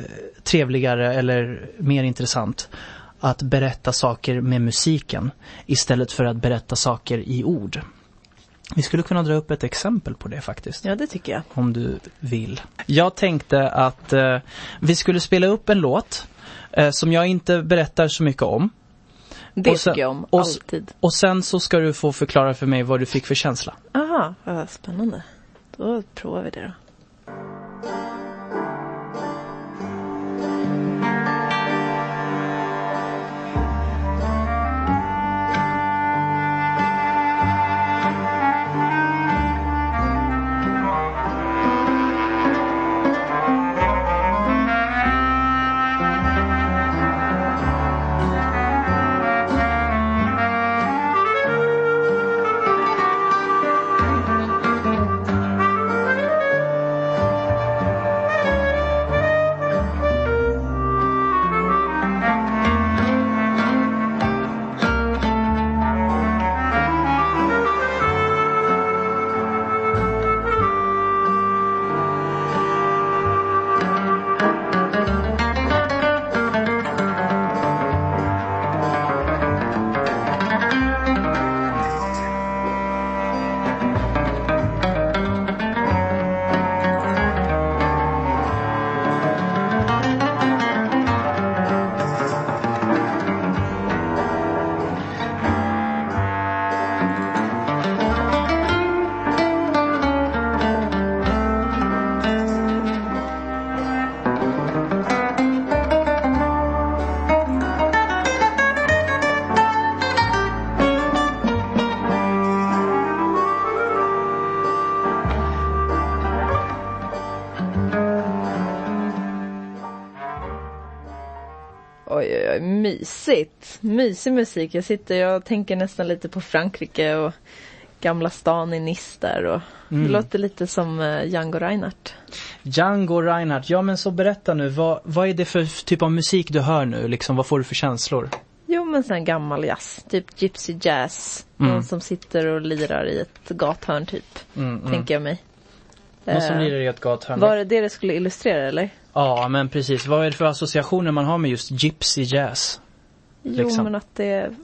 trevligare eller mer intressant att berätta saker med musiken istället för att berätta saker i ord. Vi skulle kunna dra upp ett exempel på det faktiskt Ja, det tycker jag. om du vill. Jag tänkte att eh, vi skulle spela upp en låt eh, som jag inte berättar så mycket om. Det Och sen- tycker jag om, och alltid. Och sen så ska du få förklara för mig vad du fick för känsla. Aha, vad spännande. Då provar vi det då. Mysigt. Mysig musik. Jag sitter, jag tänker nästan lite på Frankrike och Gamla stan i Nice där och Mm. det låter lite som uh, Django Reinhardt. Django Reinhardt, ja men så berätta nu, vad, vad är det för typ av musik du hör nu? Liksom, vad får du för känslor? Jo men sån gammal jazz, typ gypsy jazz. Mm. Någon som sitter och lirar i ett gathörn typ, Mm, mm. tänker jag mig. Någon som Eh, lirar i ett gathörn. Var det det det skulle illustrera eller? Ja, men precis. Vad är det för associationer man har med just gypsy jazz? Jo Liksom. men att det är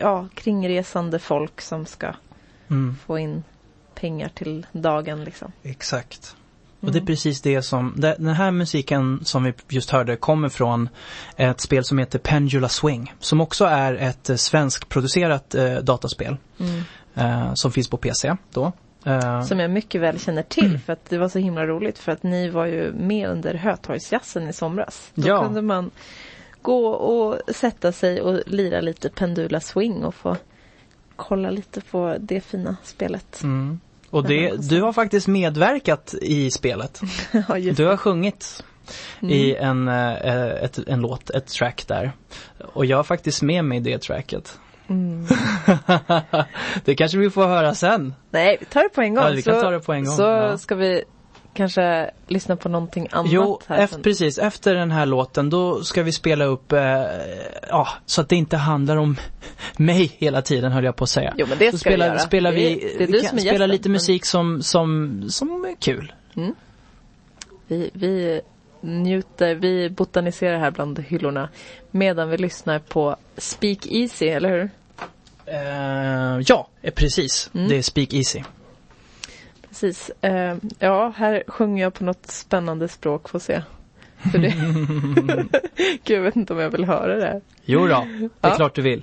ja, kringresande folk som ska Mm, få in pengar till dagen liksom. exakt. Och det är precis det som, den här musiken som vi just hörde kommer från ett spel som heter Pendula Swing. Som också är ett eh, svenskproducerat eh, dataspel. Mm. Eh, som finns på PC då. Eh, Som jag mycket väl känner till för att det var så himla roligt för att ni var ju med under Hötorgsjazzen i somras. Då Ja. kunde man gå och sätta sig och lira lite Pendula Swing och få kolla lite på det fina spelet. mm. Och det, du har faktiskt medverkat i spelet. Ja, Du har sjungit i Mm. en, eh, ett, en låt, ett track där. Och jag har faktiskt med mig det tracket. Mm. det kanske vi får höra sen. Nej, vi tar det på en gång. Ja, vi kan så, ta det på en gång, Så ja. ska vi kanske lyssna på någonting annat Jo, här efter, precis. Efter den här låten då ska vi spela upp, eh, ja, så att det inte handlar om mig hela tiden höll jag på att säga. Jo, men det Då ska vi spelar, göra. spelar vi, Det är- det är du vi kan som är spela gästen, lite musik som, som, som är kul. Vi, vi njuter, vi botaniserar här bland hyllorna medan vi lyssnar på Speak Easy, eller hur? Eh, ja, eh, precis. Mm. Det är Speak Easy. Precis. Eh, ja, här sjunger jag på något spännande språk, får se. För det... Gud, jag vet inte om jag vill höra det. Jo då, det är Ja. klart du vill.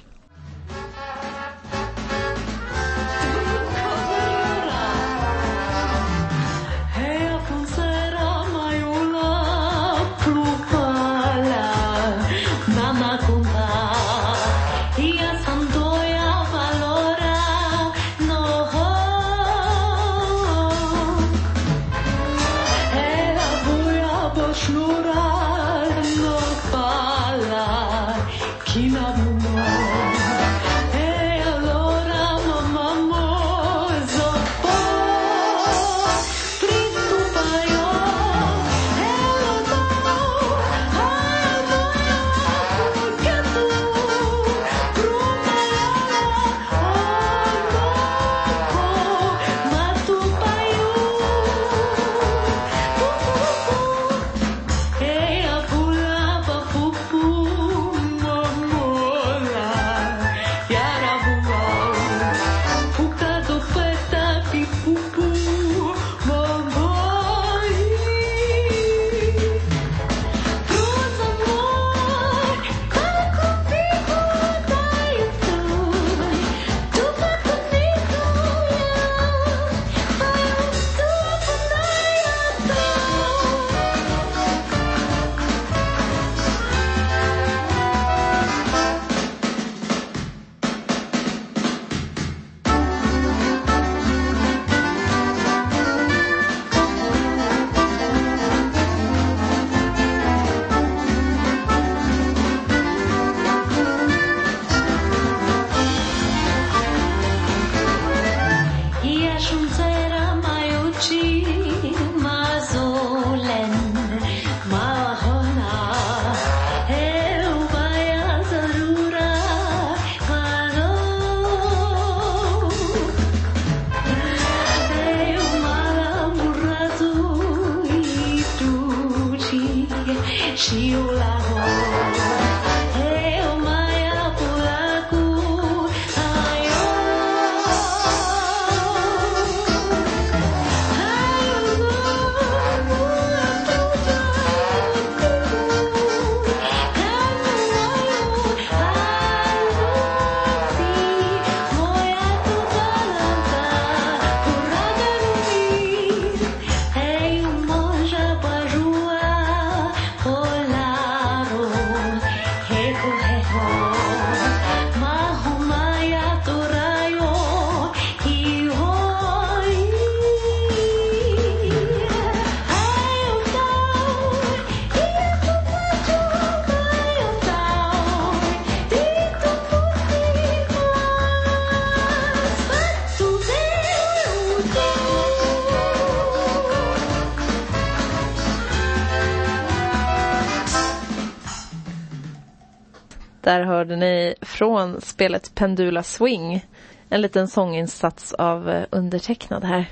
Där hörde ni från spelet Pendula Swing en liten sånginsats av eh, undertecknad här.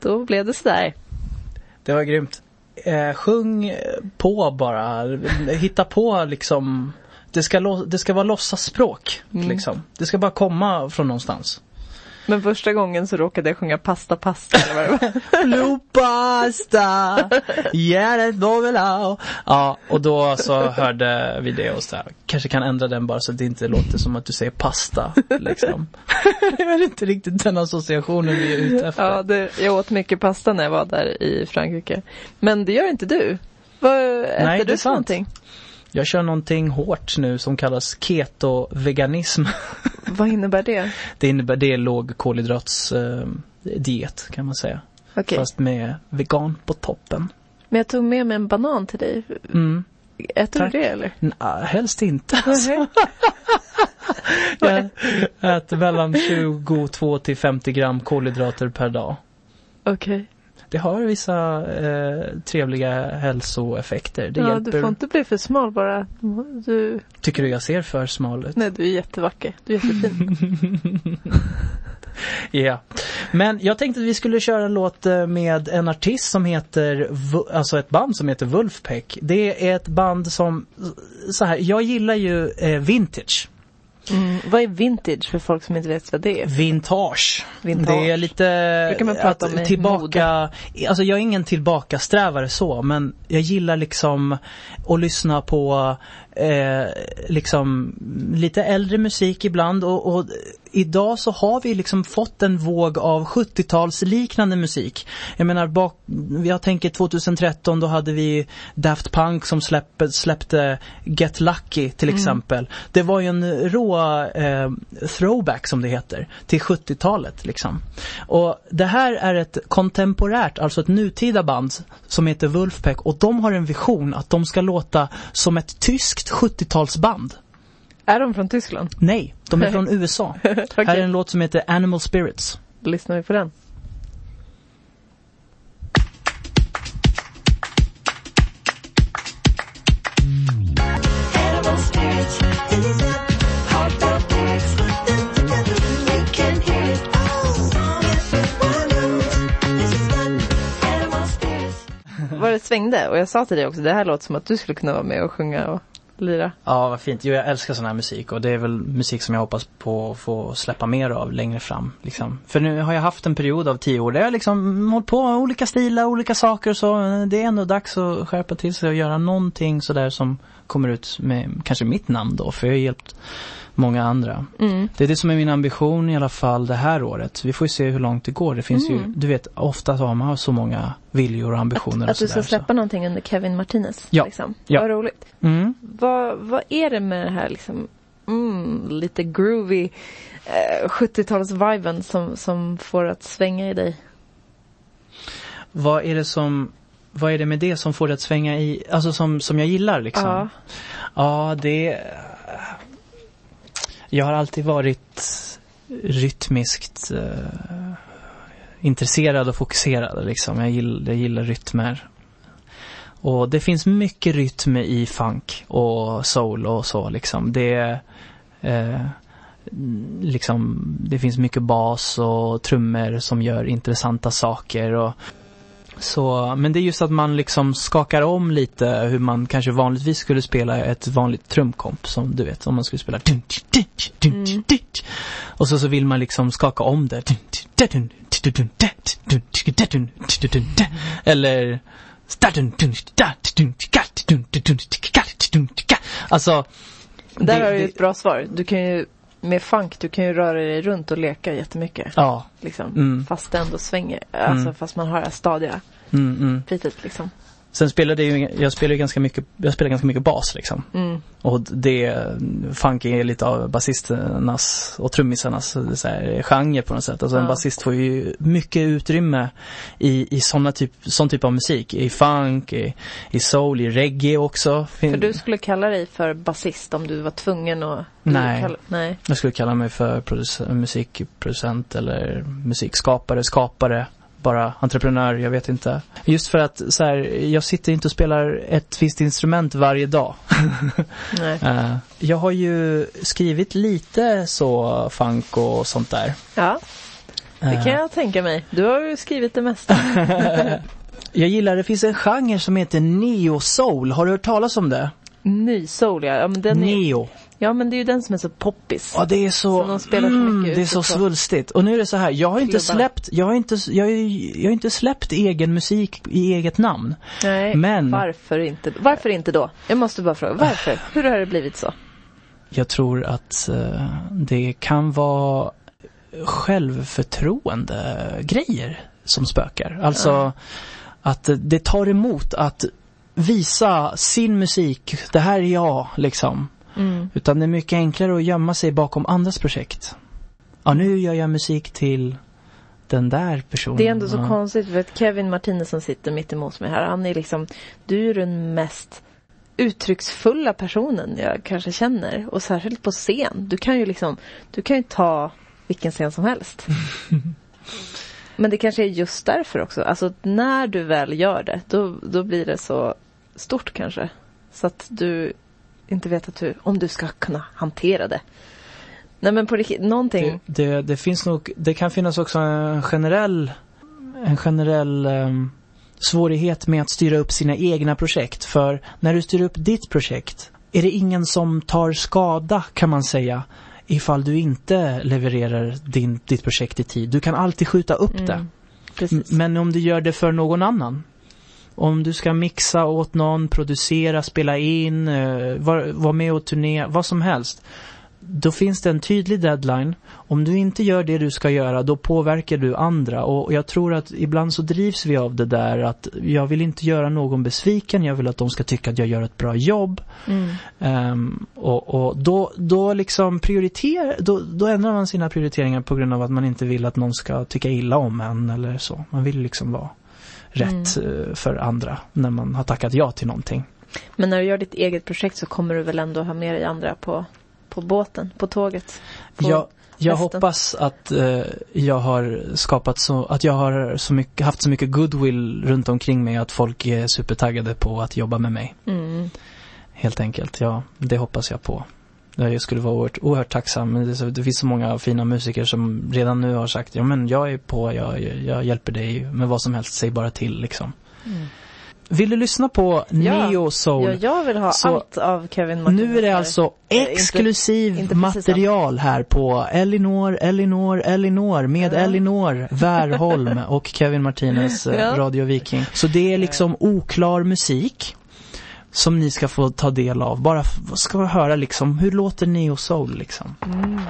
Då blev det sådär. Det var grymt. Eh, sjung på bara. Hitta på liksom. Det ska, det ska vara låtsasspråk. Mm. Liksom. Det ska bara komma från någonstans. Men första gången så råkade jag sjunga pasta pasta eller vad det var. Blue pasta, yeah that bobela. Ja, och då så hörde vi det och så här, kanske kan ändra den bara så att det inte låter som att du säger pasta. Liksom. det är inte riktigt den associationen vi är ute efter. Ja, det, jag åt mycket pasta när jag var där i Frankrike. Men det gör inte du. Vad äter Nej, du för sant. någonting? Jag kör någonting hårt nu som kallas keto-veganism. Vad innebär det? Det innebär det är låg kolhydrats, eh, diet kan man säga. Okej. Fast med vegan på toppen. Men jag tog med mig en banan till dig. Mm. Äter Tack. du det eller? Nej, helst inte. Alltså. Jag äter mellan 22 till 50 gram kolhydrater per dag. Okej. Det har vissa eh, trevliga hälsoeffekter. Det Ja, hjälper. du får inte bli för smal bara. Du, Tycker du jag ser för smal ut? nej, du är jättevacker. Du är jättefin. Ja. Men jag tänkte att vi skulle köra en låt eh, med en artist som heter, alltså ett band som heter Wolfpack. Det är ett band som, så här, jag gillar ju eh, vintage. Mm. Vad är vintage för folk som inte vet vad det är? Vintage. Vintage. Det är lite Brukar man prata om tillbaka, alltså jag är ingen tillbakasträvare så men jag gillar liksom att lyssna på eh, liksom lite äldre musik ibland och, och idag så har vi liksom fått en våg av 70-talsliknande musik. Jag menar, bak, jag tänker 2013 då hade vi Daft Punk som släppte, släppte Get Lucky till exempel. Det var ju en rå eh, throwback som det heter till 70-talet liksom. Och det här är ett kontemporärt, alltså ett nutida band som heter Wolfpack och de har en vision att de ska låta som ett tyskt 70-talsband. Är de från Tyskland? Nej, de är från USA. Okej, Här är en låt som heter Animal Spirits. då lyssnar vi på den. Var det svängde? Och jag sa till dig också, det här låter som att du skulle kunna vara med och sjunga och lira. Ja, vad fint. Jo, jag älskar sån här musik och det är väl musik som jag hoppas på att få släppa mer av längre fram. Liksom. För nu har jag haft en period av tio år där jag liksom hållit på med olika stilar, olika saker och så. Det är ändå dags att skärpa till sig och göra någonting sådär som kommer ut med kanske mitt namn då, för jag har hjälpt många andra. Mm. Det är det som är min ambition i alla fall det här året. Vi får ju se hur långt det går. Det finns ju, du vet, ofta så har man så många viljor och ambitioner Att, att och du ska släppa någonting under Kevin Martinez. Ja. Liksom. Ja. Vad roligt. Så. Mm. Vad, vad är det med det här liksom, mm, lite groovy eh, 70-tals-viben som, som får att svänga i dig? Vad är det som, vad är det med det som får det att svänga i, alltså som, som jag gillar liksom? Ja. Ja, det... Jag har alltid varit rytmiskt eh, intresserad och fokuserad liksom. Jag gillar, jag gillar rytmer. Och det finns mycket rytm i funk och soul och så liksom. Det eh, liksom, det finns mycket bas och trummor som gör intressanta saker och så, men det är just att man liksom skakar om lite hur man kanske vanligtvis skulle spela ett vanligt trumkomp som du vet om man skulle spela mm. Och så, så vill man liksom skaka om det. Eller Alltså Där har du ett bra svar. Du kan ju med funk, du kan ju röra dig runt och leka jättemycket. Ja, Liksom. Mm. Fast det ändå svänger. Alltså Mm. fast man har det här stadiga mm, mm. bitet liksom. Sen spelade jag ju, jag spelar ju ganska mycket, jag spelar ganska mycket bas liksom. Mm. Och det, funk är lite av basisternas och trummisarnas så här, genre på något sätt. Alltså en Ja. basist får ju mycket utrymme i, i såna typ, sån typ av musik. I funk, i, i soul, i reggae också. För du skulle kalla dig för basist om du var tvungen att... Nej. Kalla, nej. Jag skulle kalla mig för produc- musikproducent eller musikskapare, skapare, bara entreprenör, jag vet inte. Just för att så här, jag sitter inte och spelar ett visst instrument varje dag. nej. Eh, jag har ju skrivit lite så funk och sånt där. Ja, det Eh, kan jag tänka mig. Du har ju skrivit det mesta. jag gillar, det finns en genre som heter neo soul. Har du hört talas om det? Ny soul ja. Ja men, den är, Neo. Ja men det är ju den som är så poppis. Ja, det är så, Som de spelar så mycket mm, det är så svulstigt. Och nu är det så här, jag har inte klubbarna. släppt, jag har inte, jag, jag har inte släppt egen musik i eget namn. Nej, Men- varför inte? Varför inte då? Jag måste bara fråga, varför? Hur har det blivit så? Jag tror att eh, det kan vara självförtroende grejer som spökar. Alltså Ja. att det tar emot att visa sin musik. Det här är jag, liksom. Mm. Utan det är mycket enklare att gömma sig bakom andras projekt. Ja, nu gör jag musik till den där personen. Det är ändå så ja. konstigt för att Kevin Martinez som sitter mitt emot mig här, han är liksom, du är den mest uttrycksfulla personen jag kanske känner. Och särskilt på scen. Du kan ju liksom, du kan ju ta vilken scen som helst. Men det kanske är just därför också. Alltså när du väl gör det, då, då blir det så stort kanske. Så att du inte vet att du, om du ska kunna hantera det. Nej men på riktigt, någonting. Det, det, det finns nog, det kan finnas också en generell, en generell ehm, svårighet med att styra upp sina egna projekt. För när du styr upp ditt projekt är det ingen som tar skada kan man säga ifall du inte levererar din, ditt projekt i tid. Du kan alltid skjuta upp det. Mm, precis. M- Men om du gör det för någon annan. Om du ska mixa åt någon, producera, spela in, uh, vara var med och turnera, vad som helst. Då finns det en tydlig deadline. Om du inte gör det du ska göra, då påverkar du andra. Och jag tror att ibland så drivs vi av det där att jag vill inte göra någon besviken, jag vill att de ska tycka att jag gör ett bra jobb. Mm. Ehm, och och då, då liksom prioriterar, då, då ändrar man sina prioriteringar på grund av att man inte vill att någon ska tycka illa om en eller så. Man vill liksom vara rätt eh, för andra när man har tackat ja till någonting. Men när du gör ditt eget projekt så kommer du väl ändå ha med dig andra på, på båten, på tåget? På Jag, jag hoppas att eh, jag har skapat så, att jag har så mycket, haft så mycket goodwill runt omkring mig att folk är supertaggade på att jobba med mig. Mm. Helt enkelt, ja. Det hoppas jag på. Jag skulle vara oerhört, oerhört tacksam. Men det, så, det finns så många fina musiker som redan nu har sagt ja men jag är på, jag, jag, hjälper dig med vad som helst, säg bara till liksom. Vill du lyssna på Ja. Neo Soul? Ja, jag vill ha Så- allt av Kevin Martinez. Nu är det alltså Eh, inte- exklusiv inte precis material här på Elinor, Elinor, Elinor med Ja. Elinor Wärholm och Kevin Martinez eh, Ja. Radio Viking. Så det är liksom oklar musik som ni ska få ta del av. Bara ska höra liksom, hur låter Neo Soul liksom? Mm.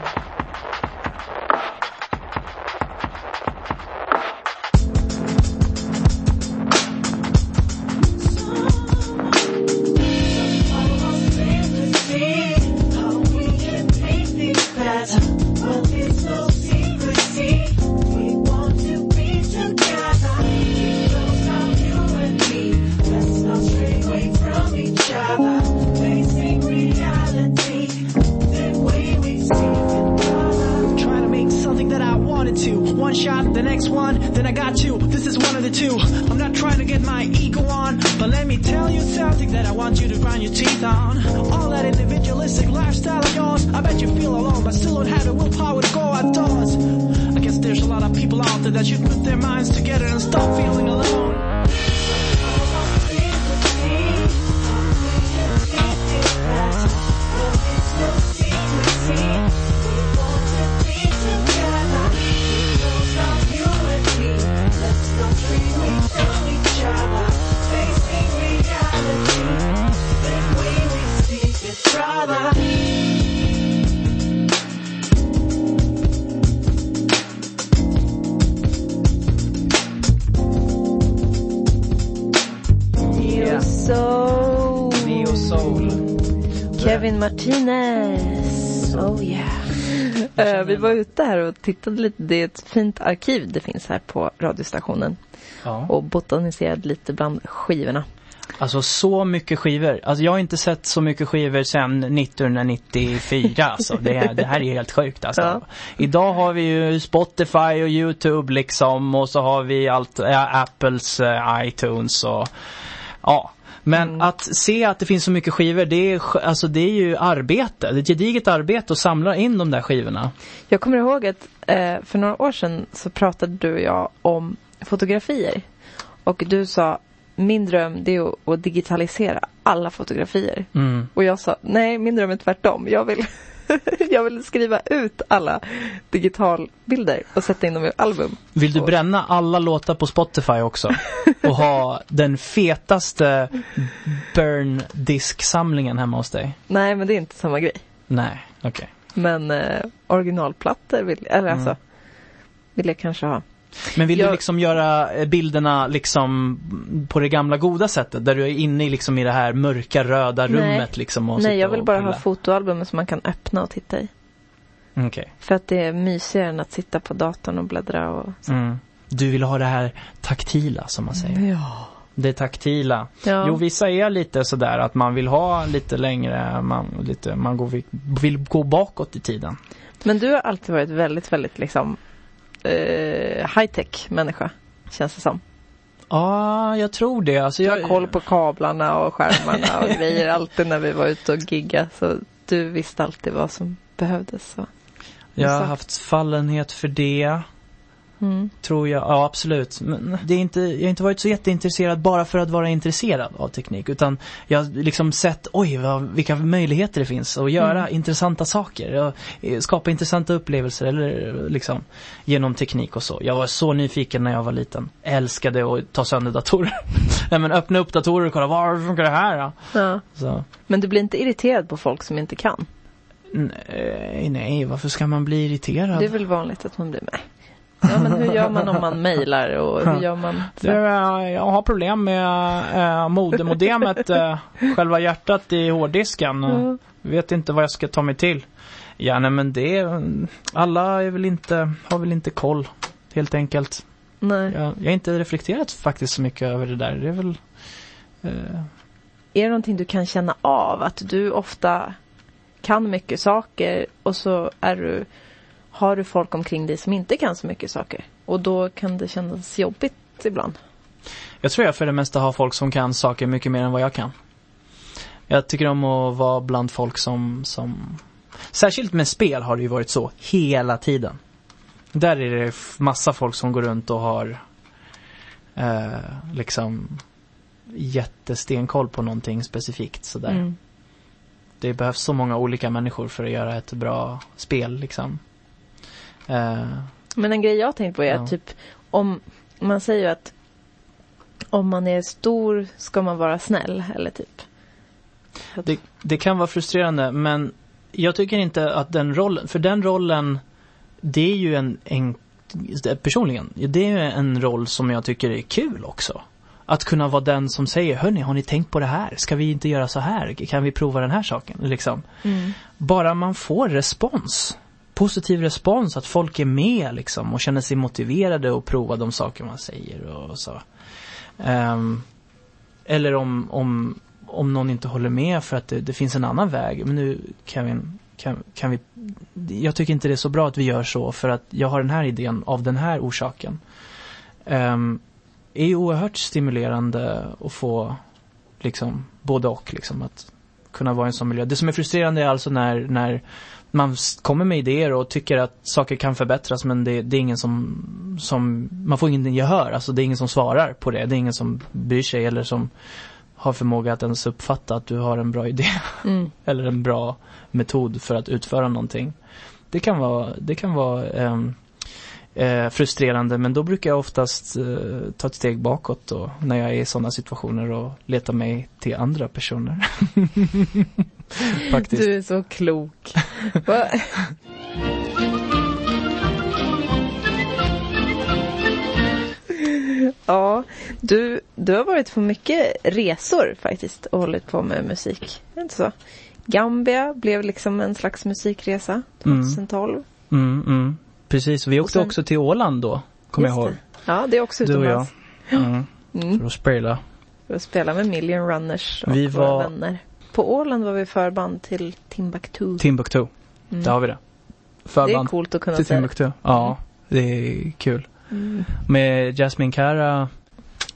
Och tittade lite. Det är ett fint arkiv det finns här på radiostationen. Ja. Och botaniserade lite bland skivorna. Alltså så mycket skivor. Alltså jag har inte sett så mycket skivor sedan 1994 alltså. Det, det här är helt sjukt alltså. Ja. Idag har vi ju Spotify och YouTube liksom och så har vi allt, ja, Apples eh, iTunes och ja. Men Mm. att se att det finns så mycket skivor, det är, alltså det är ju arbete. Det är ett gediget arbete att samla in de där skivorna. Jag kommer ihåg att eh, för några år sedan så pratade du och jag om fotografier. Och du sa min dröm det är att, att digitalisera alla fotografier. Mm. Och jag sa nej min dröm är tvärtom. Jag vill, jag vill skriva ut alla digitalbilder och sätta in dem i album. Vill du bränna alla låtar på Spotify också? Och ha den fetaste burn disk-samlingen hemma hos dig? Nej men det är inte samma grej. Nej, okej. Men eh, originalplattor vill, eller Mm. alltså, vill jag kanske ha. Men vill du Jag- liksom göra eh, bilderna liksom på det gamla goda sättet? Där du är inne i liksom i det här mörka röda Nej. rummet liksom och Nej jag vill bara ha fotoalbum som man kan öppna och titta i. Okej. För att det är mysigare än att sitta på datorn och bläddra och så. Mm. Du vill ha det här taktila som man säger. Ja. Det taktila. Ja. Jo, vissa är lite sådär att man vill ha lite längre, man, lite, man går, vill gå bakåt i tiden. Men du har alltid varit väldigt, väldigt liksom eh, high tech människa. Känns det som. Ja, jag tror det. Alltså, Du jag, har koll på kablarna och skärmarna och grejer alltid när vi var ute och gigga. Så du visste alltid vad som behövdes. Så. jag har haft fallenhet för det. Mm. Tror jag, ja absolut. Men det är inte, jag har inte varit så jätteintresserad bara för att vara intresserad av teknik. Utan jag har liksom sett, oj vad, vilka möjligheter det finns att göra Mm. intressanta saker. Och eh, skapa intressanta upplevelser eller liksom genom teknik och så. Jag var så nyfiken när jag var liten. Älskade att ta sönder datorer. Nej men öppna upp datorer och kolla, var funkar det här då? Ja. Så, Men du blir inte irriterad på folk som inte kan? nej, nej, varför ska man bli irriterad? Det är väl vanligt att man blir med. Ja men hur gör man om man mejlar och hur gör man? Det, eh, jag har problem med äh, modemodemet, äh, själva hjärtat i hårddisken. Mm. Vet inte vad jag ska ta mig till. Ja, nej men det, alla är väl inte, har väl inte koll, helt enkelt. Nej. Jag, jag har inte reflekterat faktiskt så mycket över det där. Det är väl, eh, Är det någonting du kan känna av? Att du ofta kan mycket saker och så är du, har du folk omkring dig som inte kan så mycket saker. Och då kan det kännas jobbigt ibland. jag tror jag för det mesta har folk som kan saker mycket mer än vad jag kan. Jag tycker om att vara bland folk som, som Särskilt med spel har det ju varit så hela tiden. Där är det massa folk som går runt och har eh, liksom jättestenkoll på någonting specifikt sådär. Mm. Det behövs så många olika människor för att göra ett bra spel liksom. Eh, Men en grej jag har tänkt på är Ja. att typ om man säger ju att om man är stor ska man vara snäll eller typ. Det, det kan vara frustrerande men jag tycker inte att den rollen, för den rollen det är ju en, en personligen, det är ju en roll som jag tycker är kul också. Att kunna vara den som säger, hörni, har ni tänkt på det här? Ska vi inte göra så här? Kan vi prova den här saken? Liksom. Mm. Bara man får respons. Positiv respons, att folk är med liksom och känner sig motiverade och prova de saker man säger och så. Um, eller om, om, om någon inte håller med för att det, det finns en annan väg. Men nu Kevin, kan, kan vi... Jag tycker inte det är så bra att vi gör så för att jag har den här idén av den här orsaken. Um, är ju oerhört stimulerande att få liksom både och liksom att kunna vara i en sån miljö. Det som är frustrerande är alltså när, när man kommer med idéer och tycker att saker kan förbättras men det, det är ingen som, som, man får ingen gehör. Alltså det är ingen som svarar på det. Det är ingen som bryr sig eller som har förmåga att ens uppfatta att du har en bra idé Mm. eller en bra metod för att utföra någonting. Det kan vara, det kan vara ehm, eh, frustrerande men då brukar jag oftast eh, ta ett steg bakåt då, när jag är i sådana situationer och leta mig till andra personer. Faktiskt. Du är så klok. Ja, du, du har varit på mycket resor faktiskt och hållit på med musik. Inte så? Gambia blev liksom en slags musikresa 2012. Mm, mm. Precis, vi åkte sen- också till Åland då, kommer jag ihåg. det. Ja, det är också Du och jag. utomlands. Mm. Mm. För att spela. För att spela med Million Runners och Vi våra var- vänner. På Åland var vi förband till Timbuktu. Timbuktu, Mm. där har vi det. det är Förband coolt att kunna till säga. Timbuktu. Ja, det är kul. Mm. Med Jasmine Cara,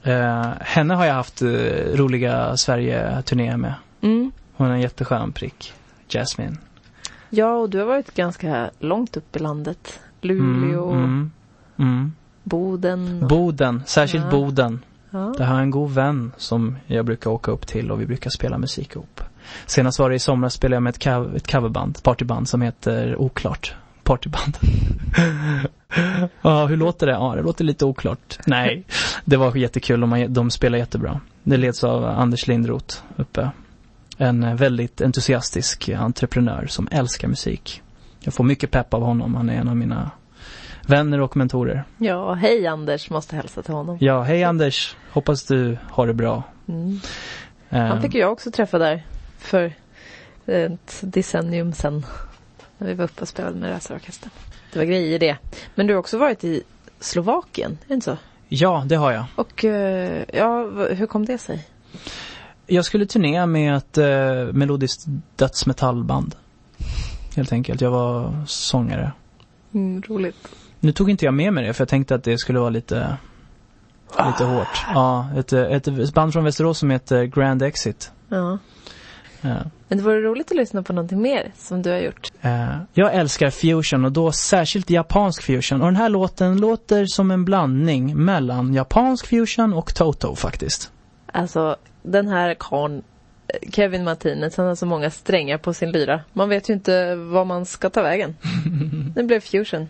eh, henne har jag haft eh, roliga Sverige-turnéer med. Mm. Hon är en jätteskön prick, Jasmine. Ja, och du har varit ganska långt upp i landet. Luleå, mm, mm. Boden. Och, Boden, särskilt Ja. Boden. ja. Det har jag en god vän som jag brukar åka upp till och vi brukar spela musik ihop. Senast var det i somras spelade jag med ett, cover, ett coverband, ett partyband som heter Oklart. Partyband. ja, hur låter det? Ja, det låter lite oklart. Nej, det var jättekul och man, de spelar jättebra. Det leds av Anders Lindroth uppe. En väldigt entusiastisk entreprenör som älskar musik. Jag får mycket pepp av honom. Han är en av mina vänner och mentorer. ja, hej Anders, måste hälsa till honom. Ja, hej Anders. Hoppas du har det bra. Mm. Han fick ju jag också träffa där för ett decennium sedan. när vi var uppe och spelade med racerorkestern. Det var grejer det. Men du har också varit i Slovakien, är det inte så? Ja, det har jag. Och eh, ja, hur kom det sig? Jag skulle turnera med ett eh, melodiskt dödsmetallband. Helt enkelt. Jag var sångare. Mm, roligt. Nu tog inte jag med mig det för jag tänkte att det skulle vara lite, lite hårt. Ja, ett, ett, band från Västerås som heter Grand Exit. Ja. Ja. Men det vore roligt att lyssna på någonting mer som du har gjort. Eh, jag älskar fusion och då särskilt japansk fusion. Och den här låten låter som en blandning mellan japansk fusion och Toto faktiskt. Alltså, den här karln, Kevin Martinez, han har så många strängar på sin lyra. Man vet ju inte var man ska ta vägen. det blev fusion.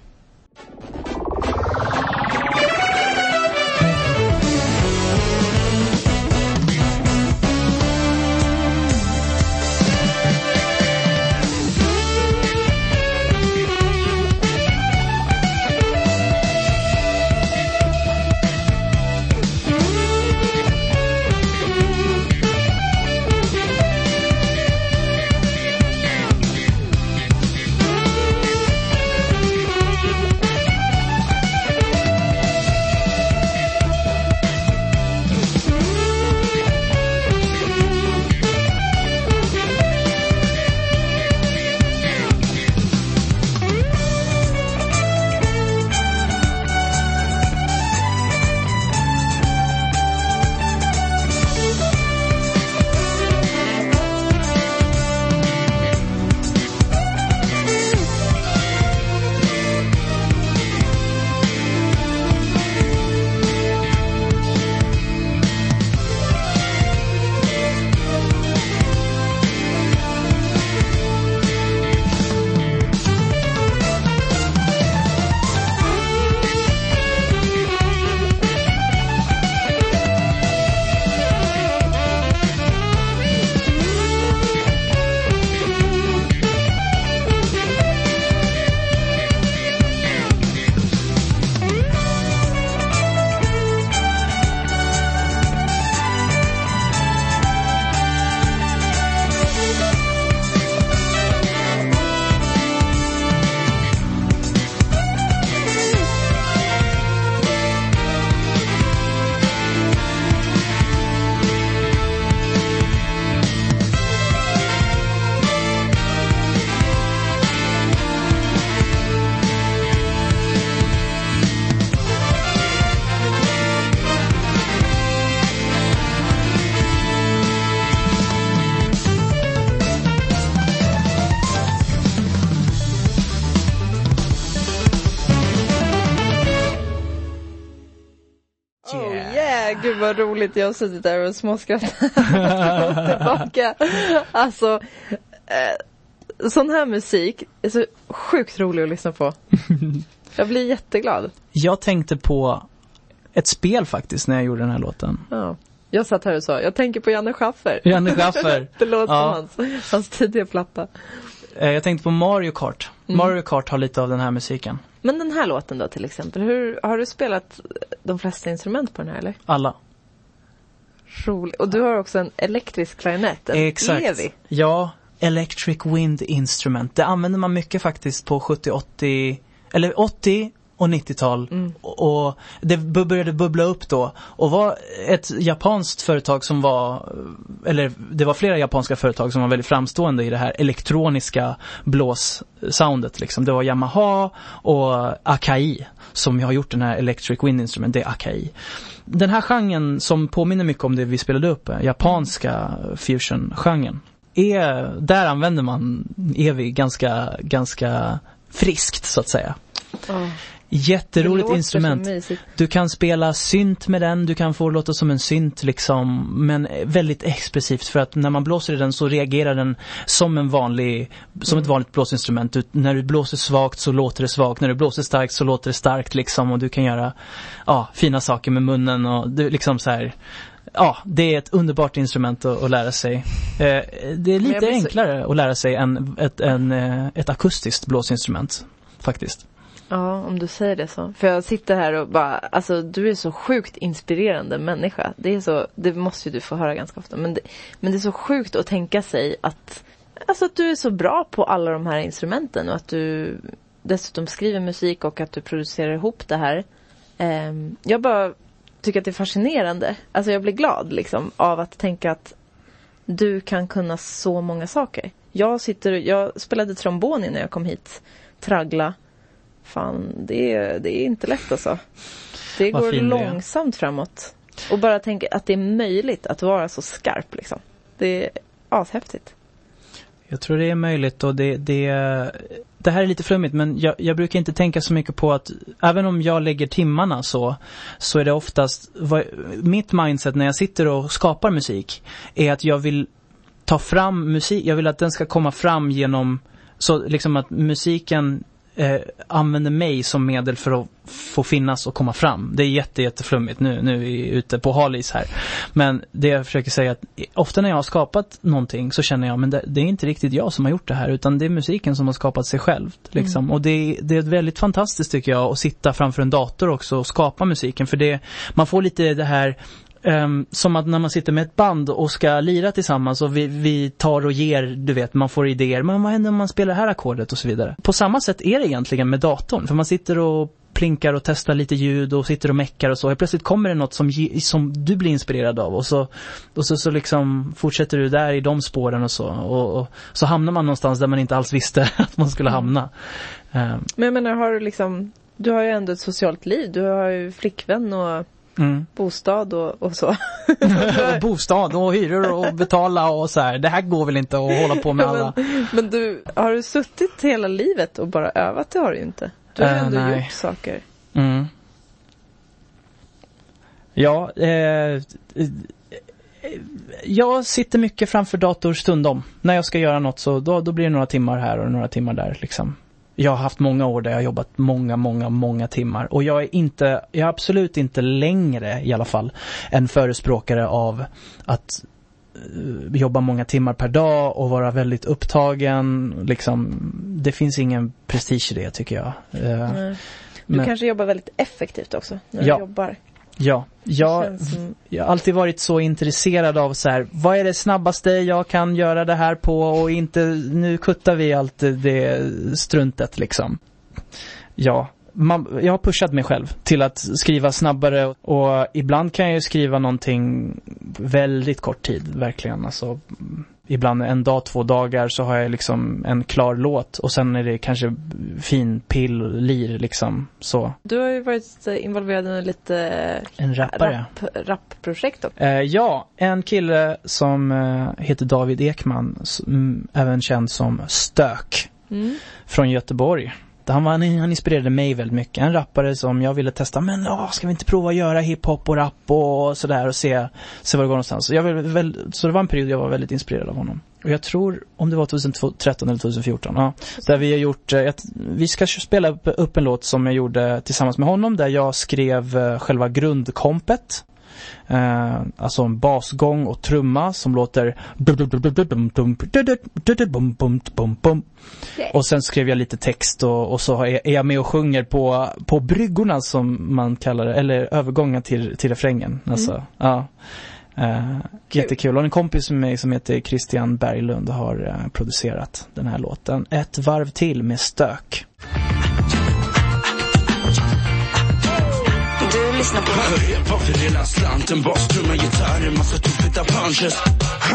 Vad roligt. Jag har suttit där och småskrattat tillbaka. Alltså, eh, sån här musik är så sjukt rolig att lyssna på. Jag blir jätteglad. Jag tänkte på ett spel faktiskt när jag gjorde den här låten. Ja. Jag satt här och sa, jag tänker på Janne Schaffer. Janne Schaffer. det låter Ja. som hans, hans tidiga platta. Eh, Jag tänkte på Mario Kart. Mario Kart har lite av den här musiken. Men den här låten då till exempel, hur, har du spelat de flesta instrument på den här eller? Alla. Rolig. Och du har också en elektrisk klarinett, en Exakt. Evi. Ja, Electric Wind Instrument. Det använder man mycket faktiskt på 70, 80, eller 80 och 90-tal. Mm. Och och det började bubbla upp då. Och var ett japanskt företag som var, eller det var flera japanska företag som var väldigt framstående i det här elektroniska blåssoundet liksom. Det var Yamaha och Akai som har gjort den här Electric Wind Instrument, det är Akai. Den här genren som påminner mycket om det vi spelade upp, japanska fusion-genren, är, där använder man Evi ganska, ganska friskt så att säga. Ja. Jätteroligt instrument. Du kan spela synt med den, du kan få det låta som en synt liksom, men väldigt expressivt för att när man blåser i den så reagerar den som en vanlig, som ett vanligt blåsinstrument. Du, när du blåser svagt så låter det svagt, när du blåser starkt så låter det starkt liksom och du kan göra, ja, fina saker med munnen och du liksom så här. Ja, det är ett underbart instrument att, att lära sig. Eh, det är lite så- enklare att lära sig än ett, en, eh, ett akustiskt blåsinstrument, faktiskt. Ja, om du säger det så. För jag sitter här och bara, alltså du är så sjukt inspirerande människa. Det är så, det måste ju du få höra ganska ofta. Men det, men det är så sjukt att tänka sig att alltså att du är så bra på alla de här instrumenten och att du dessutom skriver musik och att du producerar ihop det här. Ehm, jag bara tycker att det är fascinerande. Alltså jag blir glad liksom av att tänka att du kan kunna så många saker. Jag sitter, jag spelade trombon innan jag kom hit. Traggla. Fan, det är, det är inte lätt alltså. Det Vad går långsamt framåt. Och bara tänka att det är möjligt att vara så skarp liksom. Det är ashäftigt. Jag tror det är möjligt och det, det, det här är lite flummigt men jag, jag brukar inte tänka så mycket på att även om jag lägger timmarna så, så är det oftast, vad, mitt mindset när jag sitter och skapar musik är att jag vill ta fram musik, jag vill att den ska komma fram genom, så liksom att musiken eh, använder mig som medel för att få finnas och komma fram. Det är jätte, jätteflummigt nu, nu är vi ute på halis här. Men det jag försöker säga är att ofta när jag har skapat någonting så känner jag men det, det är inte riktigt jag som har gjort det här utan det är musiken som har skapat sig själv. Liksom. Och det, det är väldigt fantastiskt tycker jag att sitta framför en dator också och skapa musiken för det, man får lite det här Ehm, som att när man sitter med ett band och ska lira tillsammans och vi, vi tar och ger, du vet, man får idéer. Men vad händer om man spelar det här ackordet och så vidare. På samma sätt är det egentligen med datorn. För man sitter och plinkar och testar lite ljud och sitter och meckar och så. Helt plötsligt kommer det något som, som du blir inspirerad av och så, och så, så liksom fortsätter du där i de spåren och så. Och, och så hamnar man någonstans där man inte alls visste att man skulle hamna. Ehm, Men jag menar, har du liksom, du har ju ändå ett socialt liv. Du har ju flickvän och mm. bostad och, och så. bostad och hyror och betala och så här. Det här går väl inte att hålla på med alla. men, men du, har du suttit hela livet och bara övat? Det har du ju inte. Du har ju Eh, ändå nej. gjort saker. Mm. Ja, eh, jag sitter mycket framför dator stundom. När jag ska göra något så då, då blir det några timmar här och några timmar där liksom. Jag har haft många år där jag har jobbat många, många, många timmar. Och jag är inte, jag är absolut inte längre i alla fall en förespråkare av att eh, jobba många timmar per dag och vara väldigt upptagen. Liksom, det finns ingen prestige i det tycker jag. Eh, Nej. Du men- kanske jobbar väldigt effektivt också när Ja. du jobbar. Ja, jag, som- jag har alltid varit så intresserad av så här, vad är det snabbaste jag kan göra det här på och inte, nu kuttar vi allt det- det struntet liksom. Ja, man, jag har pushat mig själv till att skriva snabbare och ibland kan jag ju skriva någonting väldigt kort tid, verkligen. Alltså, ibland en dag, två dagar så har jag liksom en klar låt och sen är det kanske fin pill, lir liksom så. Du har ju varit involverad i lite En rappare. rap, rapprojekt också. Eh, ja, en kille som eh, heter David Ekman, s- mm, även känd som Stök, Mm. från Göteborg. Alltså, han, var, han inspirerade mig väldigt mycket. En rappare som jag ville testa, men åh, ska vi inte prova att göra hiphop och rap och sådär och se, se var det går någonstans. Så, jag var väl, så det var en period jag var väldigt inspirerad av honom. Och jag tror, om det var 2013 eller 2014, ja, där vi har gjort, eh, ett, vi ska spela upp, en låt som jag gjorde tillsammans med honom där jag skrev eh, själva grundkompet. Eh, alltså en basgång och trumma som låter och sen skrev jag lite text och, och så är jag med och sjunger på, på bryggorna som man kallar det, eller övergången till, till refrängen. Alltså, ja. Eh, jättekul. Och en kompis med mig som heter Christian Berglund har eh, producerat den här låten. Ett varv till med stök. Du lyssnar på för hela slanten, bastrumma, gitarrer, massa tuffita punches.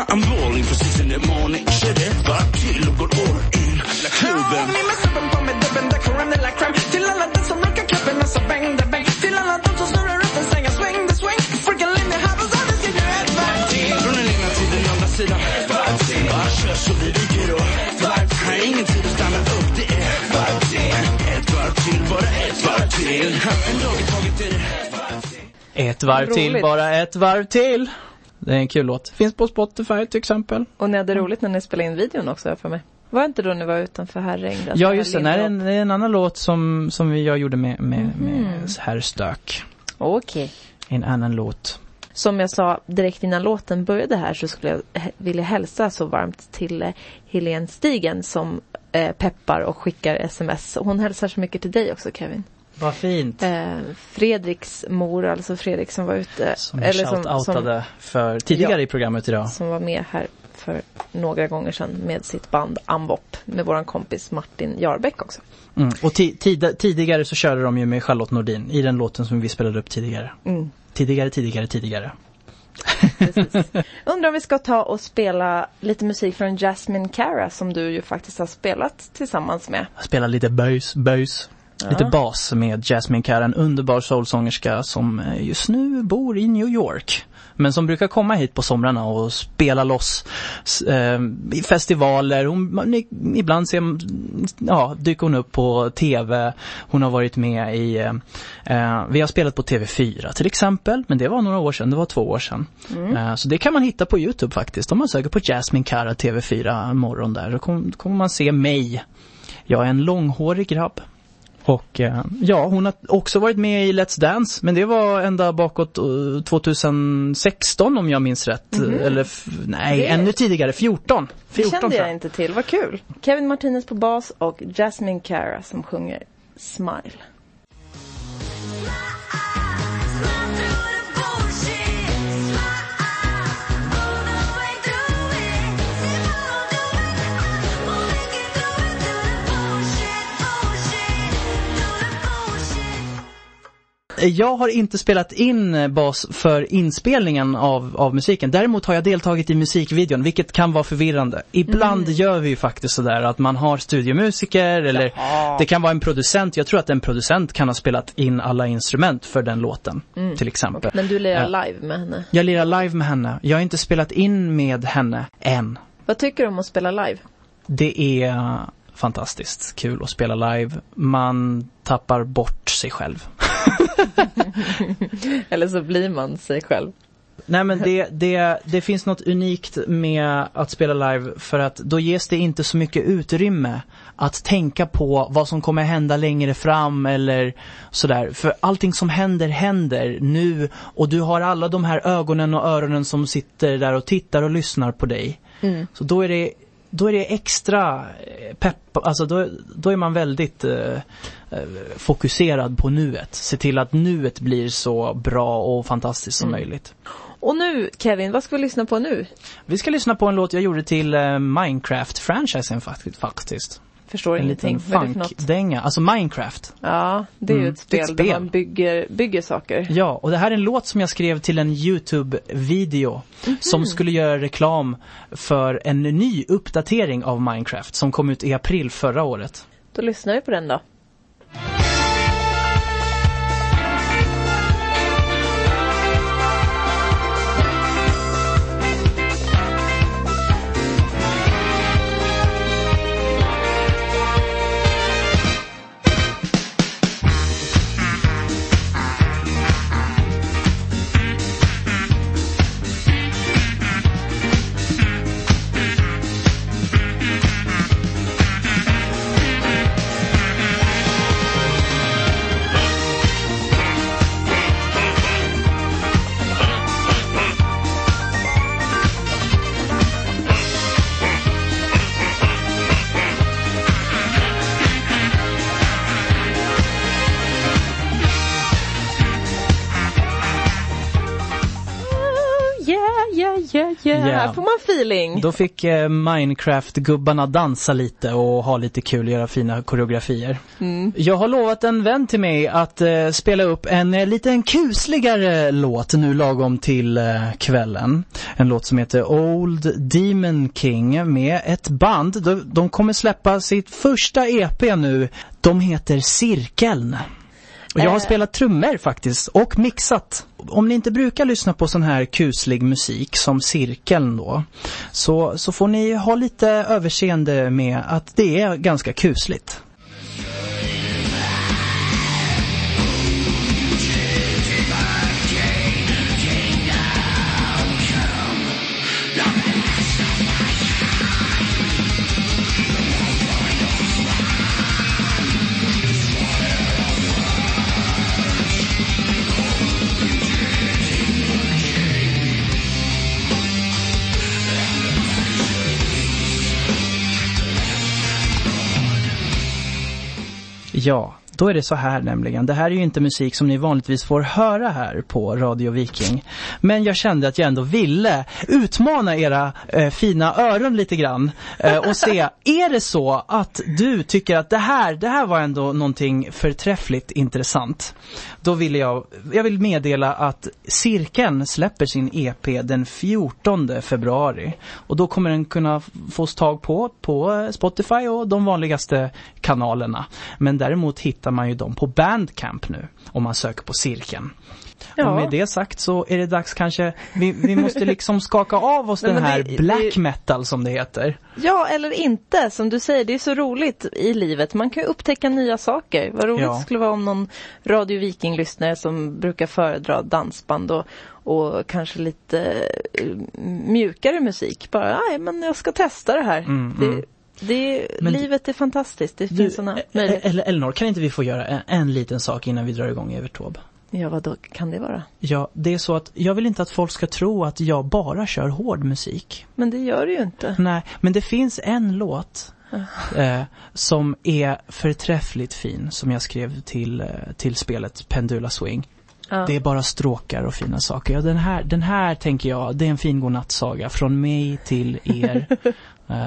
I'm balling precis in the morning, kör ett varv till och går all in. Klubben. Ni med suppen på med dubben, där kommer den lilla crème Till alla de som rockar klubben och så bang the bang. Till alla de som snurrar upp en sväng, swing the swing. Freaking Lindy Hoppers, alla ska göra ett varv till. Från den ena till den andra sidan Ett varv till, bara kör så vi ryker då Ett varv till, här är ingen tid att stanna upp, det är ett varv till. Ett varv till, bara ett varv till. En dag i taget Ett varv till, bara ett varv till. Det är en kul låt. Finns på Spotify till exempel. Och ni hade roligt när ni spelade in videon också för mig. Var det inte då ni var utanför Herräng? Alltså Ja här just det, det är en, det är en annan låt som, som jag gjorde med, med, med herr Stök. Okej. En annan låt. Som jag sa direkt innan låten började här så skulle jag vilja hälsa så varmt till eh, Helene Stigen som eh, peppar och skickar sms. Hon hälsar så mycket till dig också Kevin. Vad fint. Eh, Fredriks mor, alltså Fredrik som var ute. Som jag som, shout-outade för tidigare Ja. i programmet idag. som var med här för några gånger sedan med sitt band Amvop med våran kompis Martin Jarbeck också. Mm. Och tidigare så körde de ju med Charlotte Nordin i den låten som vi spelade upp tidigare. Mm. Tidigare, tidigare, tidigare. Undrar om vi ska ta och spela lite musik från Jasmine Cara som du ju faktiskt har spelat tillsammans med. Spela lite böjs, böjs. Ja. Lite bas med Jasmine Cara, en underbar soulsångerska som eh, just nu bor i New York. Men som brukar komma hit på somrarna och spela loss eh, i festivaler. Hon, ibland ser, ja, dyker hon upp på TV. Hon har varit med i, eh, eh, vi har spelat på TV4 till exempel. Men det var några år sedan, det var två år sedan. Mm. Eh, så det kan man hitta på Youtube faktiskt. Om man söker på Jasmine Cara TV4 morgon där. Då kom- kommer man se mig. Jag är en långhårig grabb. Och eh, ja, hon har också varit med i Let's Dance, men det var ända bakåt eh, 2016 om jag minns rätt. Mhm. Eller nej, Det- ännu tidigare, 14. Det 14 kände tror jag inte till, vad kul. Kevin Martinez på bas och Jasmine Cara som sjunger Smile. Jag har inte spelat in eh, bas för inspelningen av, av musiken. Däremot har jag deltagit i musikvideon, vilket kan vara förvirrande. Ibland Mm. gör vi ju faktiskt sådär att man har studiomusiker eller Jaha. det kan vara en producent. Jag tror att en producent kan ha spelat in alla instrument för den låten, Mm. till exempel. Men du lirar Ja. live med henne. Jag lirar live med henne. Jag har inte spelat in med henne än. Vad tycker du om att spela live? Det är fantastiskt kul att spela live. Man tappar bort sig själv. Eller så blir man sig själv. Nej men det, det, det finns något unikt med att spela live för att då ges det inte så mycket utrymme att tänka på vad som kommer hända längre fram eller sådär. För allting som händer händer nu och du har alla de här ögonen och öronen som sitter där och tittar och lyssnar på dig. Mm. Så då är det, då är det extra eh, pepp, alltså då, då är man väldigt eh, eh, fokuserad på nuet. Se till att nuet blir så bra och fantastiskt som Mm. möjligt. Och nu Kevin, vad ska vi lyssna på nu? Vi ska lyssna på en låt jag gjorde till eh, Minecraft-franchisen fakt- faktiskt. Förstår en ingenting. liten för något? funk-dänga. Alltså Minecraft. Ja, det är ju Mm, ett spel, ett där spel. man bygger, bygger saker. Ja, och det här är en låt som jag skrev till en YouTube-video Mhm. som skulle göra reklam för en ny uppdatering av Minecraft som kom ut i april förra året. Då lyssnar vi på den då. Här får man feeling. Då fick eh, Minecraft-gubbarna dansa lite och ha lite kul, göra fina koreografier. Mm. Jag har lovat en vän till mig att eh, spela upp en eh, liten kusligare låt nu lagom till eh, kvällen. En låt som heter Old Demon King med ett band. De, de kommer släppa sitt första EP nu. De heter Cirkeln. Och jag har Eh. spelat trummor faktiskt och mixat. Om ni inte brukar lyssna på sån här kuslig musik som Cirkeln då så, så får ni ha lite överseende med att det är ganska kusligt. Ja, då är det så här nämligen. Det här är ju inte musik som ni vanligtvis får höra här på Radio Viking. Men jag kände att jag ändå ville utmana era eh, fina öron lite grann eh, och se, är det så att du tycker att det här, det här var ändå någonting förträffligt intressant? Då vill jag, jag vill meddela att Cirkeln släpper sin EP den 14 februari. Och då kommer den kunna fås tag på, på Spotify och de vanligaste kanalerna. Men däremot hittar man ju dem på Bandcamp nu, om man söker på Cirkeln. Ja. Och med det sagt så är det dags kanske, vi, vi måste liksom skaka av oss den här det- black metal som det heter. Ja, eller inte. Som du säger, det är så roligt i livet. Man kan ju upptäcka nya saker. Vad roligt Ja. det skulle vara om någon Radio Viking-lyssnare som brukar föredra dansband och, och kanske lite eh, mjukare musik. Bara, nej men jag ska testa det här. Mm, det, mm. Det, Men- livet är fantastiskt. Det Du, finns såna eh, möjligheter. Elinor, kan inte vi få göra en, en liten sak innan vi drar igång Evertob? Ja, vad då kan det vara? Ja, det är så att jag vill inte att folk ska tro att jag bara kör hård musik. Men det gör det ju inte. Nej, men det finns en låt Ah. eh, som är förträffligt fin som jag skrev till, eh, till spelet Pendula Swing. Ja. Det är bara stråkar och fina saker. Ja, den, här, den här tänker jag, det är en fin godnattsaga från mig till er. eh,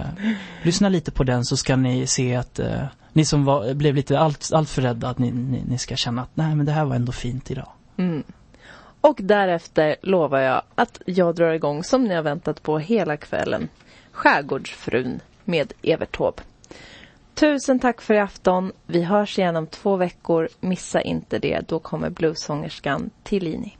lyssna lite på den så ska ni se att eh, ni som var, blev lite allt, allt för rädda att ni, ni, ni ska känna att nej men det här var ändå fint idag. Mm. Och därefter lovar jag att jag drar igång som ni har väntat på hela kvällen. Skärgårdsfrun med Evert Taube. Tusen tack för i afton. Vi hörs igen om två veckor. Missa inte det. Då kommer bluesångerskan Tillini.